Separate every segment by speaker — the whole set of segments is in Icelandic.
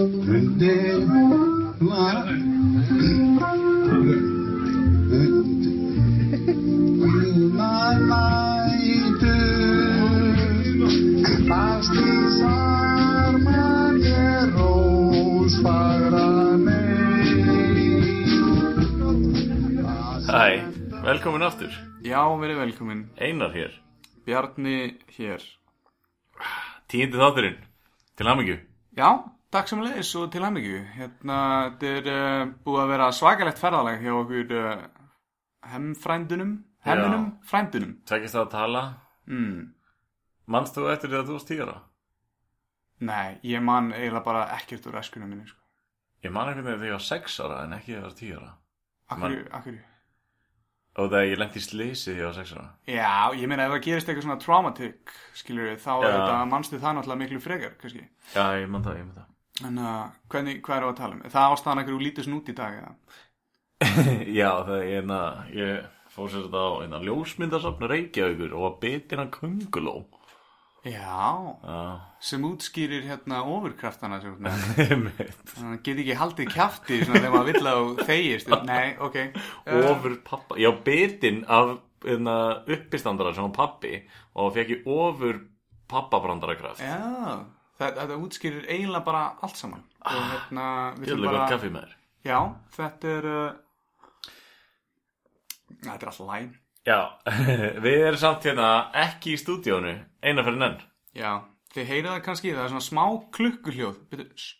Speaker 1: Hæ, velkomin aftur
Speaker 2: Já, verið velkomin.
Speaker 1: Einar hér
Speaker 2: Bjarni hér.
Speaker 1: Tíndi þátturinn Til hamingju
Speaker 2: Já, takk sem leiðis og til hemmingju. Hérna, þetta er uh, búið að vera svakalegt ferðaleg hjá okkur uh, hemmfrændunum, hemminum, frændunum.
Speaker 1: Tvekist það að tala
Speaker 2: Mm.
Speaker 1: Manst þú eftir því að þú varst tíara?
Speaker 2: Nei, ég man eiginlega bara ekkert úr eskunum minni, sko.
Speaker 1: Ég man einhvern veginn þegar ég var sex ára en ekki þegar ég var tíara
Speaker 2: Akkur, akkur.
Speaker 1: Og það ég lendi í slisi þegar ég var sex ára
Speaker 2: Já, ég meina ef það gerist eitthvað svona traumatic, skilur við, þá er þetta, manstu það náttúrulega miklu frekar, kannski.
Speaker 1: Já, ég man það, ég man það
Speaker 2: En uh, hvernig, hvað eru að tala um? Það ástæðan einhverju lítið snút í dag, eða?
Speaker 1: Já, það er hérna Ég fór sér þetta á hérna, ljósmyndasafn Reykjavíkur og að kunguló
Speaker 2: Já,
Speaker 1: Já,
Speaker 2: sem útskýrir hérna ofurkraftana, sem þú með.
Speaker 1: einmitt
Speaker 2: Þannig að get ekki haldið svona þegar maður vill að þegist. Nei, ok. Uh,
Speaker 1: Ofur pappa Já, bitin af hérna, uppistandara sem var pappi og fekk ég ofur pappabrandarkraft
Speaker 2: Já, þetta, þetta útskýrir eiginlega bara allt saman. Og hérna, við þurfum bara...
Speaker 1: kaffi með þér
Speaker 2: Já, þetta er... Uh... Þetta er alltaf læn.
Speaker 1: Já, við erum samt hérna ekki í stúdíónu eina fyrir nenn
Speaker 2: Já, þið heyrið það kannski, það er svona smá klukkuhljóð. Byrju, ss.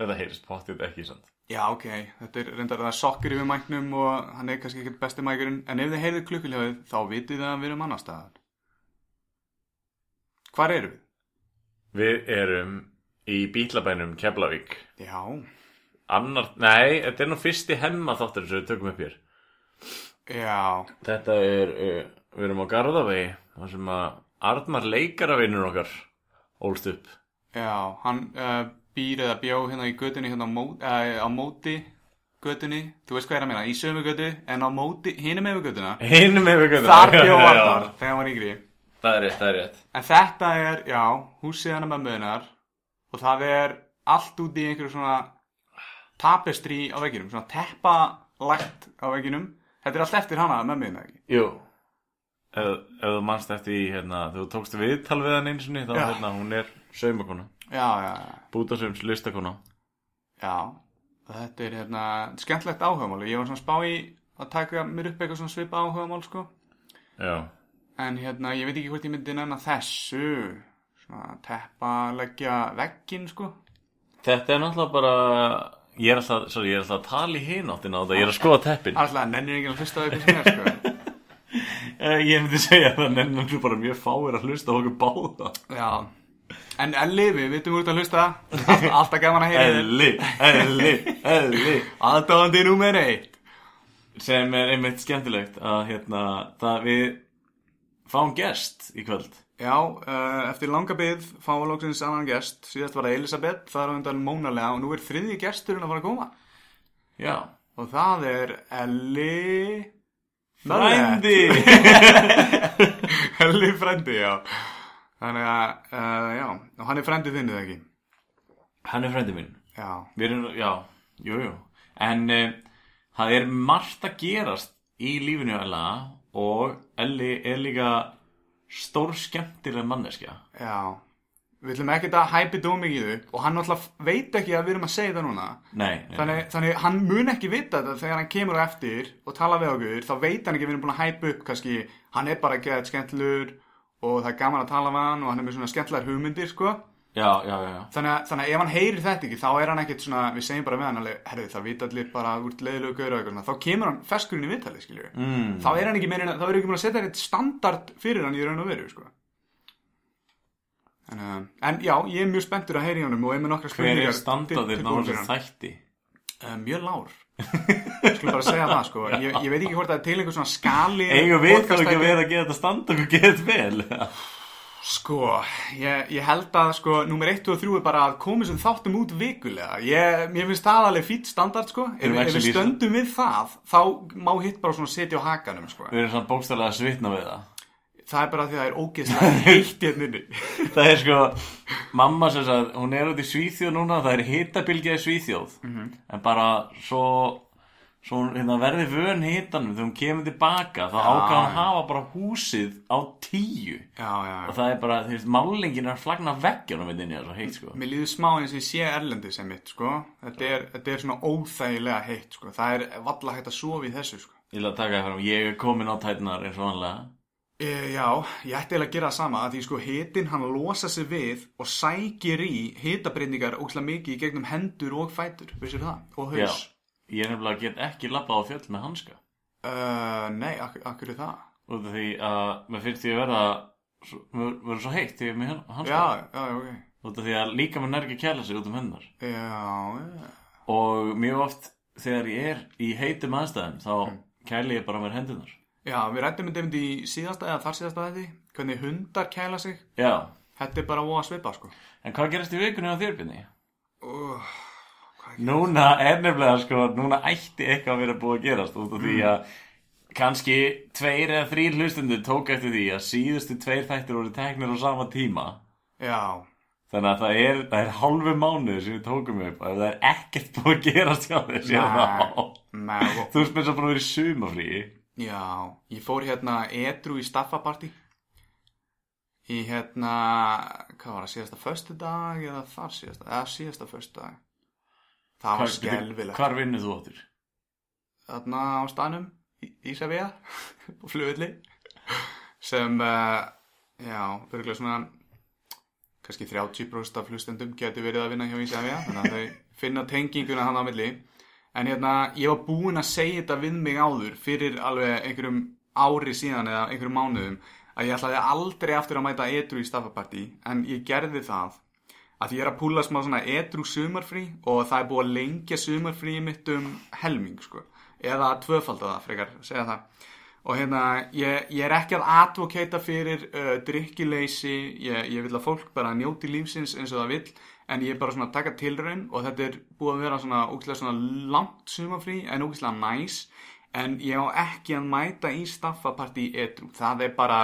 Speaker 1: Þetta heyrist pottið ekki sant
Speaker 2: Já, ok, þetta er reyndar það er sokkur yfir mæknum og hann er kannski ekkert besti mækurinn, en ef þið heyrið klukkuhljóðið þá vitið þið að við erum annar staðar. Hvar erum við?
Speaker 1: Við erum í bílabænum Keflavík.
Speaker 2: Já,
Speaker 1: Annar, nei, þetta er nú fyrsti hemma þáttur sem við tökum upp hér.
Speaker 2: Já,
Speaker 1: Þetta er, uh, við erum á Garðavegi þar sem að Arnar leikaravinnur okkar ólst upp.
Speaker 2: Já, hann uh, býr eða bjó hérna í götunni hérna á, mó, uh, á móti götunni, þú veist hvað er að meina, í sömu götu en á móti, hinum með götuna
Speaker 1: Hinum með við
Speaker 2: þar bjó Arnar þegar hann var yngri
Speaker 1: Það er rétt, það er rétt.
Speaker 2: En þetta er, já, húsið hann með möðunar og það er allt út í einhverju svona tapestri á vegginum, svona teppa lagt á vegginum þetta er allt eftir hana með möðuna ekki?
Speaker 1: Jú. Ef, ef þú manst eftir í, hérna, þegar þú tókst viðtal við hann einu sinni þá,
Speaker 2: Já.
Speaker 1: hérna, hún er saumakona
Speaker 2: já, já, já,
Speaker 1: Bútasöms listakona.
Speaker 2: Já þetta er hérna skemmtlegt áhugamál. Ég var svona spá í að taka mér upp eitthvað svona svipa áhugamál sko.
Speaker 1: Já
Speaker 2: En hérna, ég veit ekki hvort ég myndi nennan þessu Svona teppa, leggja veggin, sko.
Speaker 1: Þetta er náttúrulega bara Ég er alltaf, sorry, ég er alltaf að tala í hináttina á þetta Ég er að skoða teppin.
Speaker 2: Alltaf, nennir ekki að hlusta á eitthvað sem er, sko.
Speaker 1: Eh, Ég myndi segja að það nefnum þú bara mjög fáir að hlusta á okkur báða.
Speaker 2: Já. En Elli, við vitum út að hlusta. Alltaf, alltaf gaman að heyra þér
Speaker 1: Elli, Elli, Elli.
Speaker 2: Aðdáðandi númer eitt.
Speaker 1: Sem er einmitt skemmtilegt að hérna, það við fáum gest í kvöld.
Speaker 2: Já, uh, eftir langa byggð fáum við lóksins annan gest. Síðast var það Elisabeth, það er undan mónalega Og nú er þriðji gesturinn að fara að koma.
Speaker 1: Já.
Speaker 2: Og það er Elli
Speaker 1: Frændi.
Speaker 2: Elli frændi, já. Þannig að, uh, já. Og hann er frændi þinn, eða ekki?
Speaker 1: Hann er frændi minn.
Speaker 2: Já,
Speaker 1: Við erum, já, jú, jú. En uh, það er margt að gerast í lífinu Ella og Elli er líka stór skemmtileg manneskja.
Speaker 2: Já. Við ætlum ekkert að hæpi dómikið upp og hann náttúrulega veit ekki að við erum að segja það núna.
Speaker 1: Nei, nei,
Speaker 2: þannig, þannig hann mun ekki vita þetta þegar hann kemur á eftir og tala við okkur þá veit hann ekki að við erum búin að hæpa upp kannski. Hann er bara ekki að skemmtlur og það er gaman að tala við hann og hann er með svona skemmtlegar hugmyndir sko
Speaker 1: Já, já, já,
Speaker 2: þannig að, þannig að ef hann heyrir þetta ekki þá er hann ekkert svona, við segjum bara við hann herru það vita allir bara úr leiðilegu gauður og eitthvað þá kemur hann feskurinn í viðtalið
Speaker 1: Mm.
Speaker 2: þá er hann ekki meira, þá er ekki búin að setja eitthvað standard fyrir hann í raun og veru sko. en, uh, en já, ég er mjög spenntur að heyri honum og ég er með nokkra
Speaker 1: Hver
Speaker 2: spurningar
Speaker 1: er
Speaker 2: tilbúin fyrir
Speaker 1: þessu
Speaker 2: hann.
Speaker 1: þætti?
Speaker 2: Uh, mjög lár Skulum bara segja það sko ég, ég veit ekki hvort það er til einhver svona skali
Speaker 1: Eigum við þá ekki að vera að gera þetta standard og gera þetta vel?
Speaker 2: Sko, ég, ég held að sko Númer 1 og 3 er bara að koma sem þáttum út vikulega ég, Mér finnst það alveg fýtt standard sko Ef,
Speaker 1: við
Speaker 2: stöndum við það Þá má hitt bara svona setja á hakanum sko
Speaker 1: Við erum svona bókstæðlega að svitna við það
Speaker 2: það er bara því að það er ógeðslega heitt hérna inni.
Speaker 1: Það er sko, mamma sem sagði, hún er út í Svíþjóð núna, það er hitabilgja í Svíþjóð.
Speaker 2: Mhm.
Speaker 1: En bara svo, svo hérna, verði vön hitanum þegar hún kemur tilbaka, þá ákvað hann hafa bara húsið á tíu.
Speaker 2: Já, já,
Speaker 1: Og
Speaker 2: já.
Speaker 1: það er bara, þú veist, málingin er að flagna veggjónum við inni, það er svo heitt, sko.
Speaker 2: Mér líður smá eins og ég sé erlendi sem mitt, sko. Þetta er, þetta er svona óþægilega heitt, sko. Það er valla hægt að sofa í þessu, sko.
Speaker 1: Ég vil að taka það fram, ég er komin á tætnar eins og vanlega.
Speaker 2: E, já, ég ætti eiginlega að gera það sama að því sko hitin hann losa sig við og sækir í hitabreiningar ókslega mikið og? Og
Speaker 1: ég er nefnilega get ekki labbað á fjöll með hanska.
Speaker 2: Uh, nei, ak akkur er það?
Speaker 1: Af því að mér finnst því að verða, mér verður svo heitt þegar ég er með hanska.
Speaker 2: Já, já, ok.
Speaker 1: Af því að líka mér nær ekki að kæla sig út um hennar.
Speaker 2: Já, já.
Speaker 1: Og mjög oft þegar ég er í heitum aðstæðum þá
Speaker 2: Mm.
Speaker 1: kæli ég bara mér hendunar.
Speaker 2: Já, við rættum um þetta í síðasta eða þar síðasta þetta, hvernig hundar kæla sig.
Speaker 1: Já,
Speaker 2: Þetta er bara óa svipa, sko.
Speaker 1: en hvað gerast í vikunni á þér, Binni?
Speaker 2: Uh,
Speaker 1: Núna er nefnilega sko, núna ætti eitthvað að vera búið að gerast út af því
Speaker 2: Mm.
Speaker 1: að kannski tveir eða þrýr hlustundur tók eftir því að síðustu tveir þættir voru teknir á sama tíma.
Speaker 2: já,
Speaker 1: Þannig að það er, það er hálfu mánuð sem við tókum upp og það er ekkert búið að gerast hjá þér síðan þá.
Speaker 2: með, og,
Speaker 1: Þú veist með svo búin að vera í sumafríi.
Speaker 2: já, ég fór hérna edru í staffapartí. Í hérna, hvað var það, síðasta föstu dag eða þar síðasta, eða síðasta föstu dag. Það var skelvilegt.
Speaker 1: Hvar vinnur þú áttur?
Speaker 2: Þarna á stanum, Ísafía, á flugulli, sem, uh, já, örgulega svona, kannski 30% af hlustendum getur verið að vinna hjá Ísafía, þannig að þau finna tenginguna hann á milli. En hérna, ég var búinn að segja þetta við mig áður fyrir alveg einhverjum ári síðan eða einhverjum mánuðum að ég ætlaði aldrei aftur að mæta edru í staffapartí en ég gerði það að ég er að púla smá svona edru sumarfrí og það er búið að lengja sumarfrí mitt um helming sko. Eða tvöfalda það frekar, segja það. Og hérna, ég, ég er ekki að advokata fyrir uh, drikkileysi ég, ég vil að fólk bara njóti lífsins eins og það vill en ég er bara svona að taka tilraun og þetta er búið að vera svona ógæslega svona langt sumarfrí en ógæslega næs. En ég á ekki að mæta í staffapartí edru, það er bara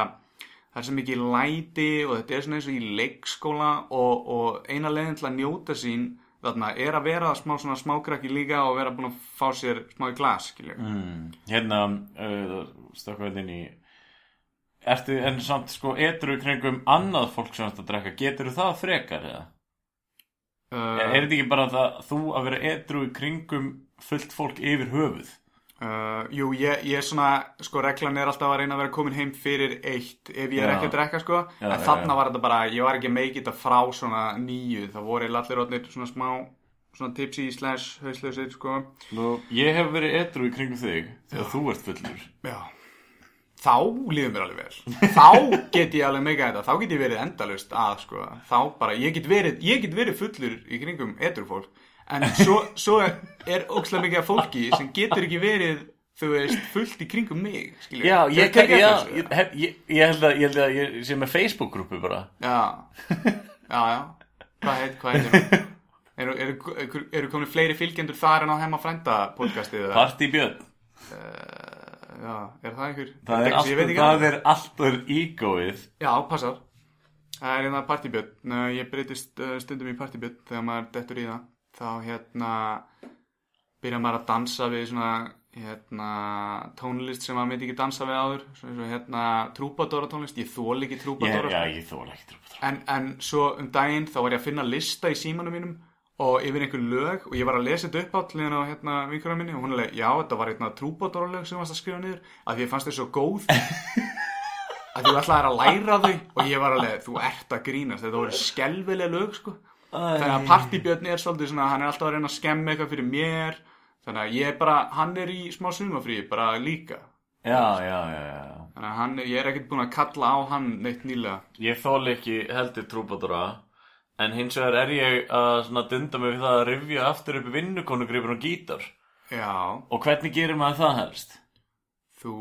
Speaker 2: það er svo mikið læti og þetta er svona eins og í leikskóla og, og eina leiðin til að njóta sín þarna er að vera smá svona smákrakki líka og vera búin að fá sér smá í glas, skilju.
Speaker 1: Mm. Hérna, uh, stökkvað inn í Ertu en samt sko edru kringum annað fólk sem þetta að drekka Getur það frekar eða?
Speaker 2: Uh,
Speaker 1: er þetta ekki bara það þú að vera edru kringum fullt fólk yfir höfuð?
Speaker 2: Uh, jú, ég, ég er svona, sko, reglan er alltaf að reyna að vera komin heim fyrir eitt ef ég er
Speaker 1: Já.
Speaker 2: ekki að drekka, sko.
Speaker 1: Já,
Speaker 2: en
Speaker 1: já.
Speaker 2: var þetta bara, ég var ekki að meiki þetta frá svona nýju, það voru allir orðnir svona smá, svona tipsy slash hauslausir, sko.
Speaker 1: Nú, ég hef verið edru í kringum þig þegar þú ert fullur.
Speaker 2: Já. Þá líður mér alveg vel. Þá get ég alveg meika þetta Þá get ég verið endalust að sko. Þá bara, ég get verið, ég get verið fullur í kringum edru fólk En svo, svo er, ókslega mikið af fólki sem getur ekki verið þú veist, fullt í kringum mig skilur.
Speaker 1: Já, ég, ég, ég, ég, ég held að ég held að ég sé með Facebook-grúpu bara
Speaker 2: Já, já, já Hvað heit, hvað heitir hún? Eru, eru, eru, komin fleiri fylgjendur þar en á hemma frænda podcastið? eða?
Speaker 1: Party Björn
Speaker 2: Já, er það einhver?
Speaker 1: Það er alltaf,
Speaker 2: ekki
Speaker 1: það er alltaf ígóið
Speaker 2: Já, passar Það er hérna partybjörn Nei, Ég breytist uh, stundum í partybjörn þegar maður dettur í það þá hérna byrja maður að dansa við svona hérna tónlist sem maður myndi ekki dansa við áður. Svo eins og hérna trúpadóra tónlist. Ég þól ekki
Speaker 1: ég,
Speaker 2: trúpadóra
Speaker 1: ég ekki trúpa
Speaker 2: en, en svo um daginn þá var ég að finna lista í símanum mínum og yfir einhver lög og ég var að lesa þetta upp átt liðan á hérna vinkurar minni og hún er leið, já þetta var hérna trúbadóra lög sem varst að skrifa niður að ég fannst þau svo góð. Að þú ætlaðir að læra þau og ég var alveg, þú ert að grínast. Þetta voru skelvilega lög sko þannig að partybjörn er svolítið svona hann er alltaf að reyna að skemma eitthvað fyrir mér. Þannig að ég er bara, hann er í smá sumafrí bara líka.
Speaker 1: Já, já, já, já.
Speaker 2: Þannig að hann, ég er ekkert búin að kalla á hann neitt nýlega.
Speaker 1: Ég þóla ekki heldur trúpadóra En hins vegar er ég að svona dunda mig við það að rifja aftur upp vinnukonugripin og gítar.
Speaker 2: Já,
Speaker 1: Og hvernig gerir maður það helst?
Speaker 2: þú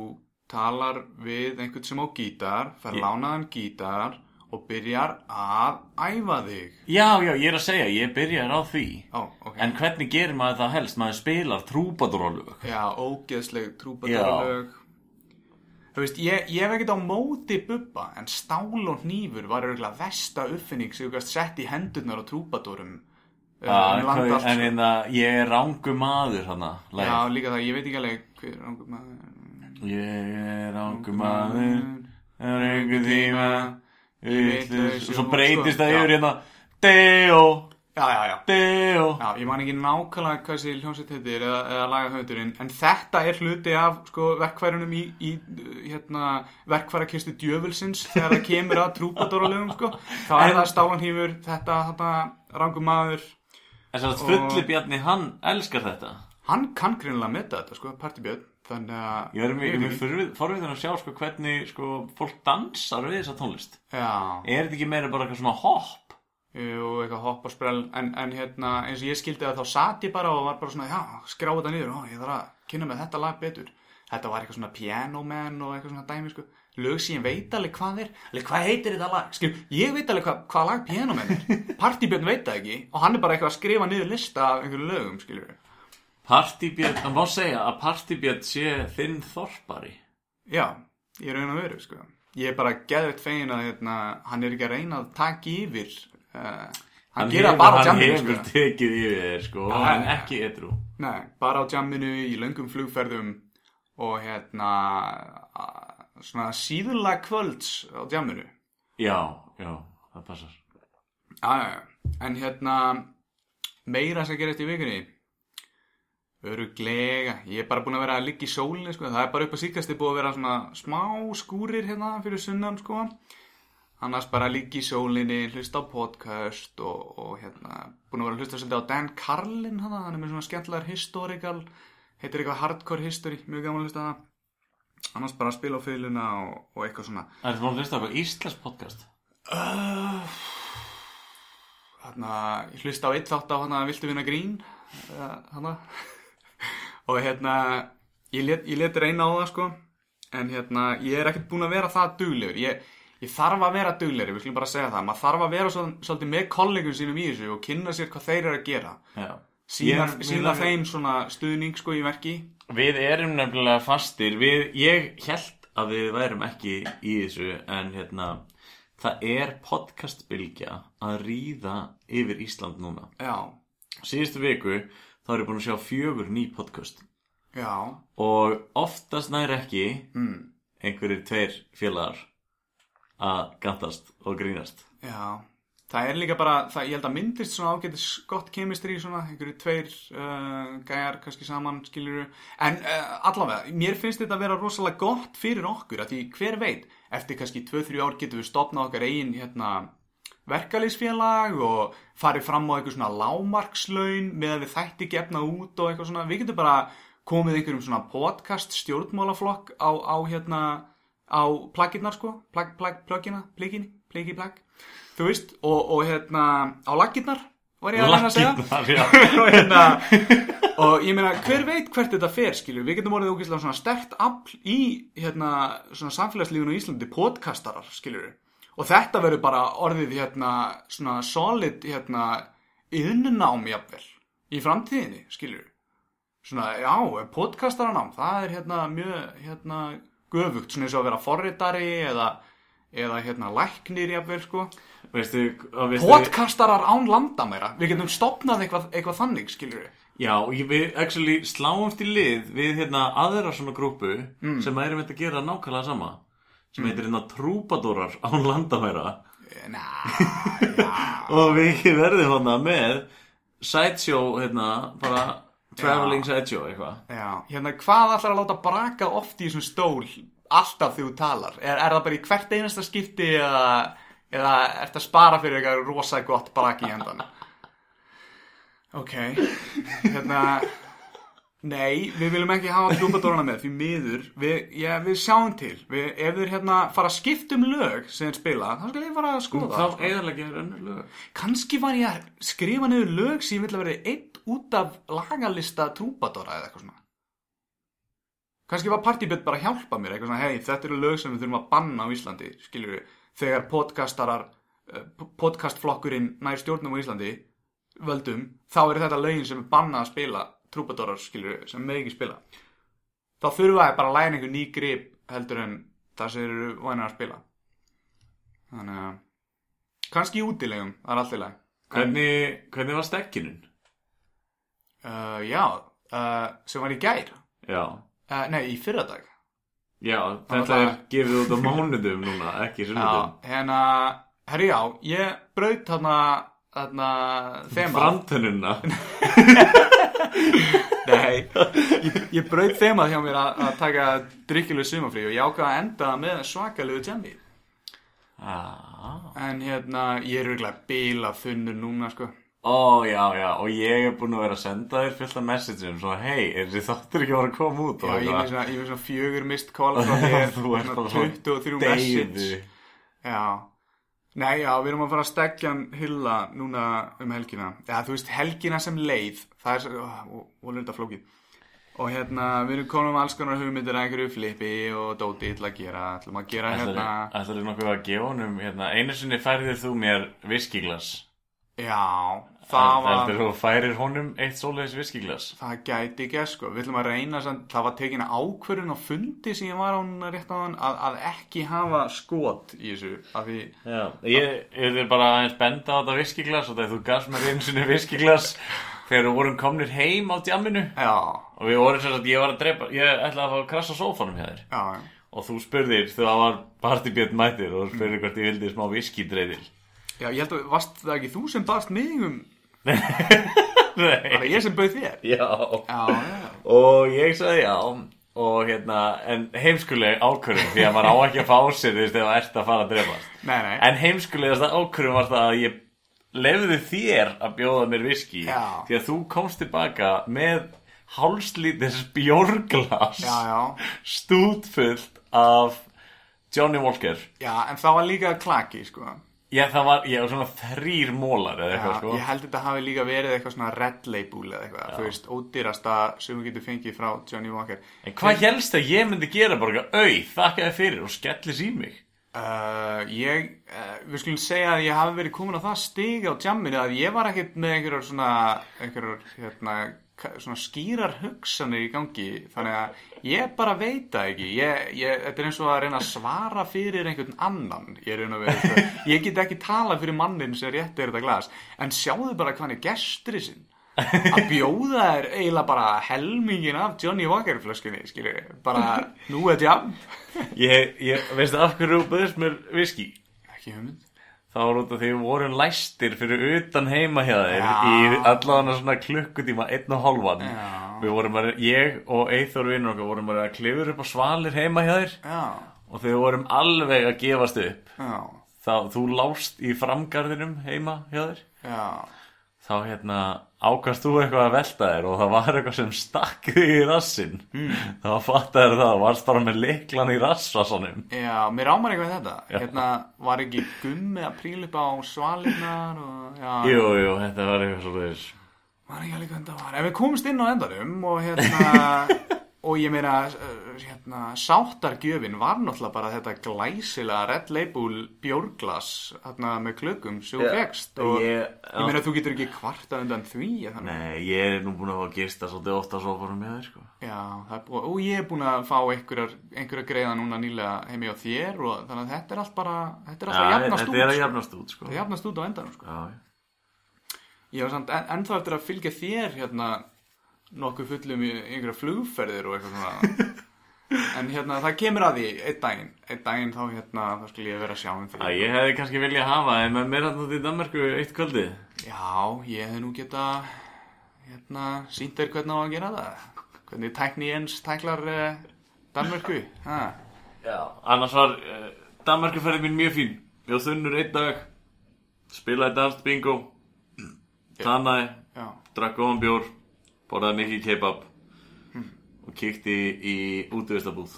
Speaker 2: talar við einhvern sem á gítar, fær
Speaker 1: Ég-
Speaker 2: lánaðan gítar og byrjar að æfa þig.
Speaker 1: Já, já, ég er að segja, ég byrjar á því
Speaker 2: Ó, ok.
Speaker 1: En hvernig gerir maður það helst? Maður spilar trúpadóralög
Speaker 2: Já, ógeðsleg trúbadóralög. Þú veist, ég, ég hef ekkert á móti bubba, en stál og hnífur var auðvitað versta uppfinning sem þú gæst sett í hendurnar á trúpadórum uh,
Speaker 1: Já,
Speaker 2: um land allt,
Speaker 1: en
Speaker 2: sko.
Speaker 1: hérna, ég er rángu maður hana,
Speaker 2: Já, líka það, ég veit ekki alveg hver rangur maður
Speaker 1: Ég er rángu maður, það er einhver tíma, vitlaus, og svo breytist það
Speaker 2: Já.
Speaker 1: yfir hérna, Deo,
Speaker 2: Já, já, já
Speaker 1: Deo.
Speaker 2: Já, ég man ekki nákvæmlega hvað þessi hljómsveit heitir eða, eða lagahöndurinn, en þetta er hluti af sko, verkfærunum í, í hérna, verkfærakistu djöfulsins þegar það kemur að trúpadóralögum sko. þá er
Speaker 1: En-
Speaker 2: það stálanhýfur, þetta, þetta rangum maður
Speaker 1: En svo fulli bjarni, hann elskar þetta.
Speaker 2: hann kann greinilega að meta þetta, sko, partibjörn þannig að
Speaker 1: Ég er mjög
Speaker 2: ekki.
Speaker 1: forvið- forvitin að sjá sko hvernig sko fólk dansar við þessa tónlist.
Speaker 2: Já,
Speaker 1: Er þetta ekki meira bara eitthvað svona hopp?
Speaker 2: jú, eitthvað hopp og sprell en, en hérna, eins og ég skildi það þá satt ég bara og var bara svona, já, skrá þetta niður ó, ég þarf að kynna með þetta lag betur þetta var eitthvað svona Piano Man og eitthvað svona dæmi, sko, lög sem ég veit alveg hvað er, alveg hvað heitir þetta lag skil, ég veit alveg hvað, hvað lag Piano Man er Partibjörn veit það ekki og hann er bara eitthvað að skrifa niður lista af einhverju lögum, skiljur
Speaker 1: Partibjörn, það má segja að Partibjörn sé þinn þorpari.
Speaker 2: já, ég raun að veru, sko ég er bara geðveitt fegin að hérna, hann er ekki að reyna að taka yfir uh, hann, gera
Speaker 1: hefur-
Speaker 2: bara á
Speaker 1: Hann
Speaker 2: jamminu,
Speaker 1: hefur
Speaker 2: sko
Speaker 1: tekið yfir þér sko, en
Speaker 2: já.
Speaker 1: ekki edru.
Speaker 2: Nei, bara á jamminu í löngum flugferðum og hérna svona síðulega kvölds á jamminu.
Speaker 1: Já, já, það passar.
Speaker 2: Já. En hérna meira sem gerist í vikunni. Öruglega, ég er bara búin að vera að liggja í sólinni, sko. Það er bara upp á síkasti búið að vera svona smá skúrir hérna fyrir sunnan, sko. Annars bara að liggja í sólinni, hlusta á podcast og, og hérna, búin að vera að hlusta svolítið á Dan Carlin, hana, hann er með svona skemmtlegar historical, heitir eitthvað hardcore history, mjög gaman að hlusta það. Annars bara að spila á fyluna og, og eitthvað svona.
Speaker 1: Er það að hlusta á eitthvað Íslands podcast.
Speaker 2: Uh, Þarna, ég hlusta á eitt þátt á hana Viltu vinna grín uh, hana. Og hérna ég let, ég let reyna á það sko. En hérna, ég er ekkert búin að vera það duglegur. Ég, ég þarf að vera duglegur við skulum bara segja það, maður þarf að vera svol, svolítið með kollegum sínum í þessu og kynna sér hvað þeir eru að gera.
Speaker 1: Já.
Speaker 2: sína,
Speaker 1: Ég-
Speaker 2: sína þeim svona stuðning sko í verki.
Speaker 1: Við erum nefnilega fastir, við, ég held að við værum ekki í þessu en hérna, það er podcastbylgja að ríða yfir Ísland núna.
Speaker 2: já,
Speaker 1: Síðustu viku þá er ég búin að sjá fjögur ný podcast.
Speaker 2: Já,
Speaker 1: og oftast nær ekki
Speaker 2: mm,
Speaker 1: einhverjir tveir félagar að gantast og grínast.
Speaker 2: já. Það er líka bara, það, ég held að myndist svona ágætis gott kemistri svona, einhverju tveir uh, gæjar kannski saman skiluru, en uh, allavega mér finnst þetta að vera rosalega gott fyrir okkur að því hver veit, eftir kannski 2-3 ár getum við stopnað okkar eigin hérna verkalýsfélag og farið fram á eitthvað svona lámarkslaun með að við þætti gefna út og eitthvað svona, við getum bara komið einhverjum svona podcast stjórnmálaflokk á, á hérna á plagginnar sko, plag, plag, plöggina, plíkinni, plíki, plag þú veist, og, og hérna á laggirnar, var ég að reyna að segja. Og hérna og ég meina, hver veit hvert þetta fer skilju, við getum orðið ógeðslega svona stert afl í hérna svona samfélagslífinu í Íslandi, podcastarar skilju, og þetta verður bara orðið hérna svona solid hérna yðnunám jafnvel í framtíðinni, skilju svona, já, podcastaranám það er hérna mjög hérna göfugt, svona eins og að vera forritari eða, eða hérna læknir jafnvel sko.
Speaker 1: Veistu, veistu,
Speaker 2: podcastarar án landamæra við getum stopnað eitthvað, eitthvað þannig skilur við
Speaker 1: Já, við actually sláumst í lið við hérna aðra svona grúpu sem erum þetta að gera nákvæmlega sama sem heitir hérna trúpadórar án landamæra og við verðum hérna með sideshow hérna bara traveling sideshow eitthvað
Speaker 2: Já, hérna hvað ætlar að láta braka oft í þessum stól alltaf þegar þú talar? Er, er það bara í hvert einasta skipti eða, eða ertu að spara fyrir eitthvað rosa gott brak í endan? Ok, hérna, nei, við viljum ekki hafa trúpadórana með því miður, við, já, við sjáum til, við, ef þeir hérna fara að skipta um lög sem þeir spila, þá skal ég fara að skoða
Speaker 1: þá eðalega er önnur lög.
Speaker 2: Kanski var ég að skrifa niður lög sem ég vil að vera einn út af lagalista trúbadóra eða eitthvað svona. Kanski var partibjörn bara að hjálpa mér eitthvað svona, hei, þetta eru lög sem við þurfum að banna á Íslandi, skiljur við, þegar podcastarar, eh, podcastflokkurinn nær stjórnum á Íslandi, völdum, þá eru þetta lögin sem er bannað að spila trúbadórar, skiljur við, sem með ekki spila. Þá þurfa ég bara að læna einhver ný grip heldur en það sem eru vanir að spila. Þannig að kannski í útilegum, það er allt í lag
Speaker 1: Hvernig, hvernig var stekkinun?
Speaker 2: uh, já, uh, sem var í gær.
Speaker 1: Já,
Speaker 2: uh, nei, í fyrradag.
Speaker 1: Já, þetta er gefið út á mánudum núna, ekki sunnudum.
Speaker 2: hérna, herri já ég braut þarna þema
Speaker 1: Framtennuna
Speaker 2: Nei, ég, ég braut þemað hjá mér að, að taka drikkileg sumafrí og ég ákvað að enda með svakalegu jammi
Speaker 1: ah.
Speaker 2: En hérna, ég er auðvitað bila þunnur núna, sko
Speaker 1: Ó, já, já, og ég er búin að vera að senda þér fullt af messageum Svo, hei, er þessi þáttur ekki að vera að koma út?
Speaker 2: Já, ég er með
Speaker 1: eitthvað.
Speaker 2: svona, er svona fjögur mist call frá þér
Speaker 1: Þú ert
Speaker 2: svona
Speaker 1: bara svo
Speaker 2: 23 message. Já Nei, já, við erum að fara að stekja hann hylla núna um helgina Já, þú veist, helgina sem leið Það er og lunda flókið Og hérna, við erum konum alls konar hugmyndir að einhverju flippi og dóti til að gera. Ætlum að gera hérna
Speaker 1: Ætlar þið nokkuð að gefa honum hérna, Einu sinni færðir þú mér viskiglas
Speaker 2: Já, það var
Speaker 1: Ætlar þú færir honum eitt svoleiðis viskiglas
Speaker 2: Það gæti ekki, sko, við ætlum að reyna það var tekin ákvörðun á fundi sem ég var á núna rétt á hann að, að ekki hafa skot í þessu af því,
Speaker 1: Já, ég, ég er bara aðeins benda á þetta viskiglas og þegar þú gafst mér einu sinni viskiglas þegar við vorum komnir heim á djamminu.
Speaker 2: Já,
Speaker 1: og við vorum sem sagt, ég var að drepa ég ætlaði að fá að krassa sófanum hjá þér.
Speaker 2: Já,
Speaker 1: og þú spurðir, þú var partybjörn mættir og spurðir hvort ég vildi smá viskidreifil
Speaker 2: Já, ég held að varst það ekki þú sem baðst mig um,
Speaker 1: Nei,
Speaker 2: það var ég sem bauð þér.
Speaker 1: Já.
Speaker 2: Já, já,
Speaker 1: og ég sagði já. Og hérna, en heimskuleg ákvörðum því að maður á ekki að fá sér þú veist, ef það ert að fara að drefast
Speaker 2: nei, nei.
Speaker 1: En heimskulegasta ákvörðum var það að ég lefði þér að bjóða mér viski
Speaker 2: Já.
Speaker 1: því að þú komst tilbaka með hálslítins bjórglas
Speaker 2: Já, já,
Speaker 1: stútfullt af Johnny Walker.
Speaker 2: Já, en það var líka klaki, sko.
Speaker 1: Já, það var, ég var svona þrýr mólar eða
Speaker 2: Já,
Speaker 1: eitthvað sko.
Speaker 2: ég held þetta hafi líka verið eitthvað svona red label eða eitthvað, þú veist, ódýrasta sem þú getur fengið frá Johnny Walker.
Speaker 1: En hvað helst að ég myndi gera bara auð, þakka þér fyrir og skellis í mig
Speaker 2: Uh, ég, uh, við skulum segja að ég hafi verið komin á það stig á jamminu að ég var ekkert með einhverjar svona, einhverjar, hérna, svona skýrar hugsanir í gangi. Þannig að ég bara veit það ekki. Ég, ég, þetta er eins og að reyna að svara fyrir einhvern annan ég, er sko. ég get ekki tala fyrir mannin sem rétt er þetta glas. En sjáðu bara hvað hann er gestri sinn að bjóða þér eiginlega bara helmingin af Johnny Walker flöskunni skilur, bara nú er jam
Speaker 1: Ég, ég veistu af hverju þú böðist mér viski?
Speaker 2: ekki hugmynd
Speaker 1: Það var út af því við vorum læstir fyrir utan heima hjá þeir í allavega svona klukkutíma, einn og hálfan.
Speaker 2: Já.
Speaker 1: Við vorum bara, ég og Eithor vinnur okkar vorum bara að klifur upp á svalir heima hjá þeir
Speaker 2: já,
Speaker 1: og við vorum alveg að gefast upp.
Speaker 2: já
Speaker 1: Þá þú lást í framgarðinum heima hjá þeir.
Speaker 2: Já,
Speaker 1: Þá hérna ákast þú eitthvað að velta þér og það var eitthvað sem stakk þig í rassin. Mm. Þá fattaði það, þú varst bara með liklan í rassvasanum.
Speaker 2: já, mér ámar eitthvað þetta Hérna var ekki gummi að príla upp á svalinnar og já,
Speaker 1: Jú, jú, þetta var eitthvað svo þess.
Speaker 2: var ekki alveg hvernig það var En við komumst inn á endanum og hérna og ég meina uh, hérna, sáttargjöfin var náttúrulega bara þetta glæsilega Red Label bjórglas hérna með klökum
Speaker 1: Já,
Speaker 2: fegst og
Speaker 1: ég-
Speaker 2: ég, meina þú getur ekki kvarta undan því.
Speaker 1: Nei, ég er nú búin að fá að gista svolítið ofta svo fórum með þér, sko.
Speaker 2: Já, er búið, og ég er búin að fá einhverjar greiða núna nýlega heimi á þér og þannig að þetta er allt bara, þetta er alltaf jafnast
Speaker 1: þetta
Speaker 2: út.
Speaker 1: er að
Speaker 2: sko.
Speaker 1: jafnast út, sko.
Speaker 2: Það jafnast út á endanum, sko.
Speaker 1: Já, já.
Speaker 2: Ég var samt en, ennþá eftir að fylgja þér hérna nokkuð fullum í einhverja flugferðir og eitthvað svona. en hérna, það kemur að því einn daginn. Einn daginn þá hérna, þá skulle ég vera að sjá um því.
Speaker 1: Æ, ég hefði kannski viljað hafa en mér hann út í Danmarku eitt kvöldi.
Speaker 2: Já, ég hef nú geta hérna, sínt þér hvernig á að gera það. Hvernig tækni Jens tæklar uh, Danmörku. Ha.
Speaker 1: Já. Annars var uh, Danmarku ferðin mín mjög fín. Ég var þunnur einn dag, spilaði danst bingo, tannaði,
Speaker 2: Já.
Speaker 1: drakk góðan bjór, borðaði mikið kebab og kíkti í útvistabúð.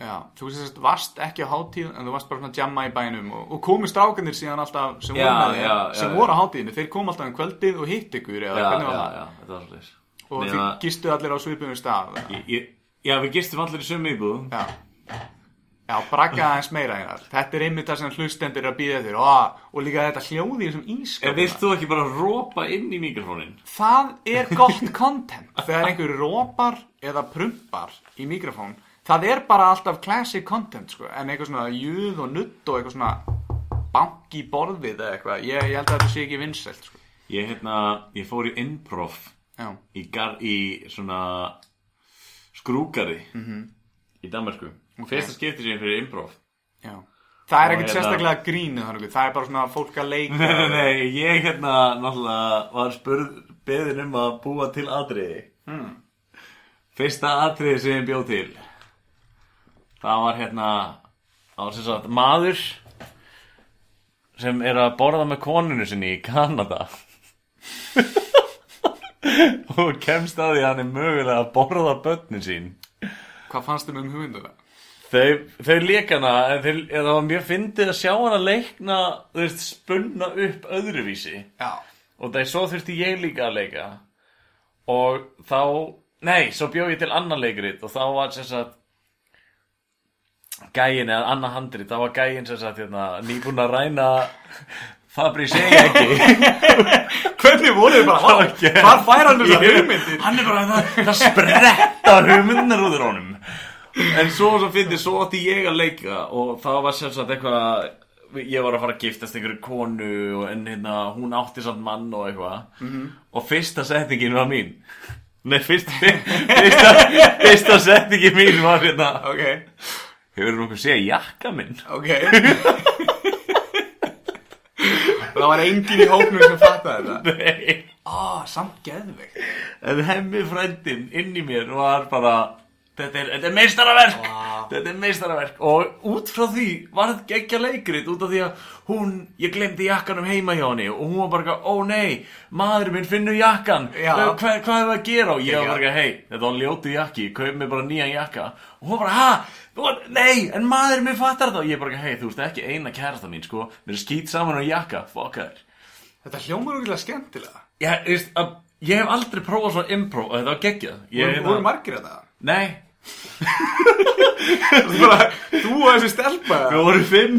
Speaker 2: Já, þú sérst varst ekki á hátíð en þú varst bara svona að jamma í bænum og, og komu strákanir síðan alltaf sem,
Speaker 1: Já,
Speaker 2: þér,
Speaker 1: já, já,
Speaker 2: sem
Speaker 1: já.
Speaker 2: voru á hátíðinu þeir komu alltaf um kvöldið og hitt ykkur eða
Speaker 1: Já,
Speaker 2: hvernig
Speaker 1: já,
Speaker 2: var það
Speaker 1: já, þetta var svolítið.
Speaker 2: og þið gistu allir á svipum stað
Speaker 1: já, við gistum allir í sömu íbúð.
Speaker 2: Já, bragga aðeins meira einar þetta er einmitt það sem hlustendur eru að býða þér og, og líka þetta hljóði í þessum
Speaker 1: En
Speaker 2: ískap
Speaker 1: vilt þú ekki bara rópa inn í mikrofónin?
Speaker 2: það er gott content. Þegar einhver rópar eða prumpar í mikrofón það er bara alltaf classic content sko, en eitthvað svona júð og nutt og eitthvað svona banki borðið eða eitthvað, ég, ég held að þetta sé ekki vinsælt sko.
Speaker 1: Ég, hérna, ég fór í improv í, gar, í svona skrúgari í Danmarku. Fyrsta skipti sem ég fyrir improv.
Speaker 2: já. Það er ekkert
Speaker 1: hérna-
Speaker 2: sérstaklega grínu þannig, það er bara svona fólk að leika.
Speaker 1: Nei, nei, ég hérna náttúrulega var spurð beðin um að búa til atriði.
Speaker 2: Mm.
Speaker 1: Fyrsta atriði sem ég bjóð til, það var hérna, það var sem sagt maður sem er að borða með konunu sinni í Kanada. og kemst að því að hann er mögulega að borða börnin sín.
Speaker 2: Hvað fannst þið um hugmynduna?
Speaker 1: Þau, þau leik hana, en það var mjög fyndið að sjá hana leikna, þú veist, spunna upp öðruvísi.
Speaker 2: Já.
Speaker 1: Og það er svo þurfti ég líka að leika. Og þá, nei, svo bjóð ég til annan leikrit og þá var sem sagt, gæin eða annar handrit, þá var gæin sem sagt, hérna, nýbúin að ræna Fabri segja ekki.
Speaker 2: Hvernig voru þið bara, hvað
Speaker 1: Ok.
Speaker 2: hvar fær hann þessar
Speaker 1: Ég-
Speaker 2: hugmyndir?
Speaker 1: Hann er bara, það, það spretta hugmyndir úr honum. En svo svo fyndi, svo átti ég að leika og það var sem sagt eitthvað, ég var að fara að giftast einhverju konu og en hérna, hún átti samt mann og eitthvað. Og fyrsta setningin var mín. Nei, fyrst, fyrsta, fyrsta setningin mín var hérna,
Speaker 2: Ok,
Speaker 1: hefur nokkuð séð jakka minn?
Speaker 2: ok. það var enginn í hóknum sem fattaði þetta.
Speaker 1: Nei.
Speaker 2: Á, samt geðveikt.
Speaker 1: En hemmi frændin inn í mér var bara Þetta er, er meistaraverk.
Speaker 2: Vá.
Speaker 1: Þetta er meistaraverk. Og út frá því var þetta geggja leikrit Út af því að hún, ég glemdi jakkanum heima hjá henni Og hún var bara, ó nei Maður minn finnur jakkan. Hvað, hvað er það að gera? Og ég var bara, hei, þetta var ljótu jakki Kaup mér bara nýjan jakka. Og hún bara, ha, þú var, nei, en maður minn fattar þetta Og ég bara, hei, þú veist ekki eina kærasta mín, sko. Mér er skýt saman á jakka, fokka þér
Speaker 2: Þetta hljómar okkurlega skemmtilega.
Speaker 1: Þú að, ég hef aldrei prófað svona improv Og þetta var geggjað. Ég,
Speaker 2: Voru, voru margir þetta?
Speaker 1: Nei,
Speaker 2: Þú bara, þú og þessi stelpa.
Speaker 1: við vorum fimm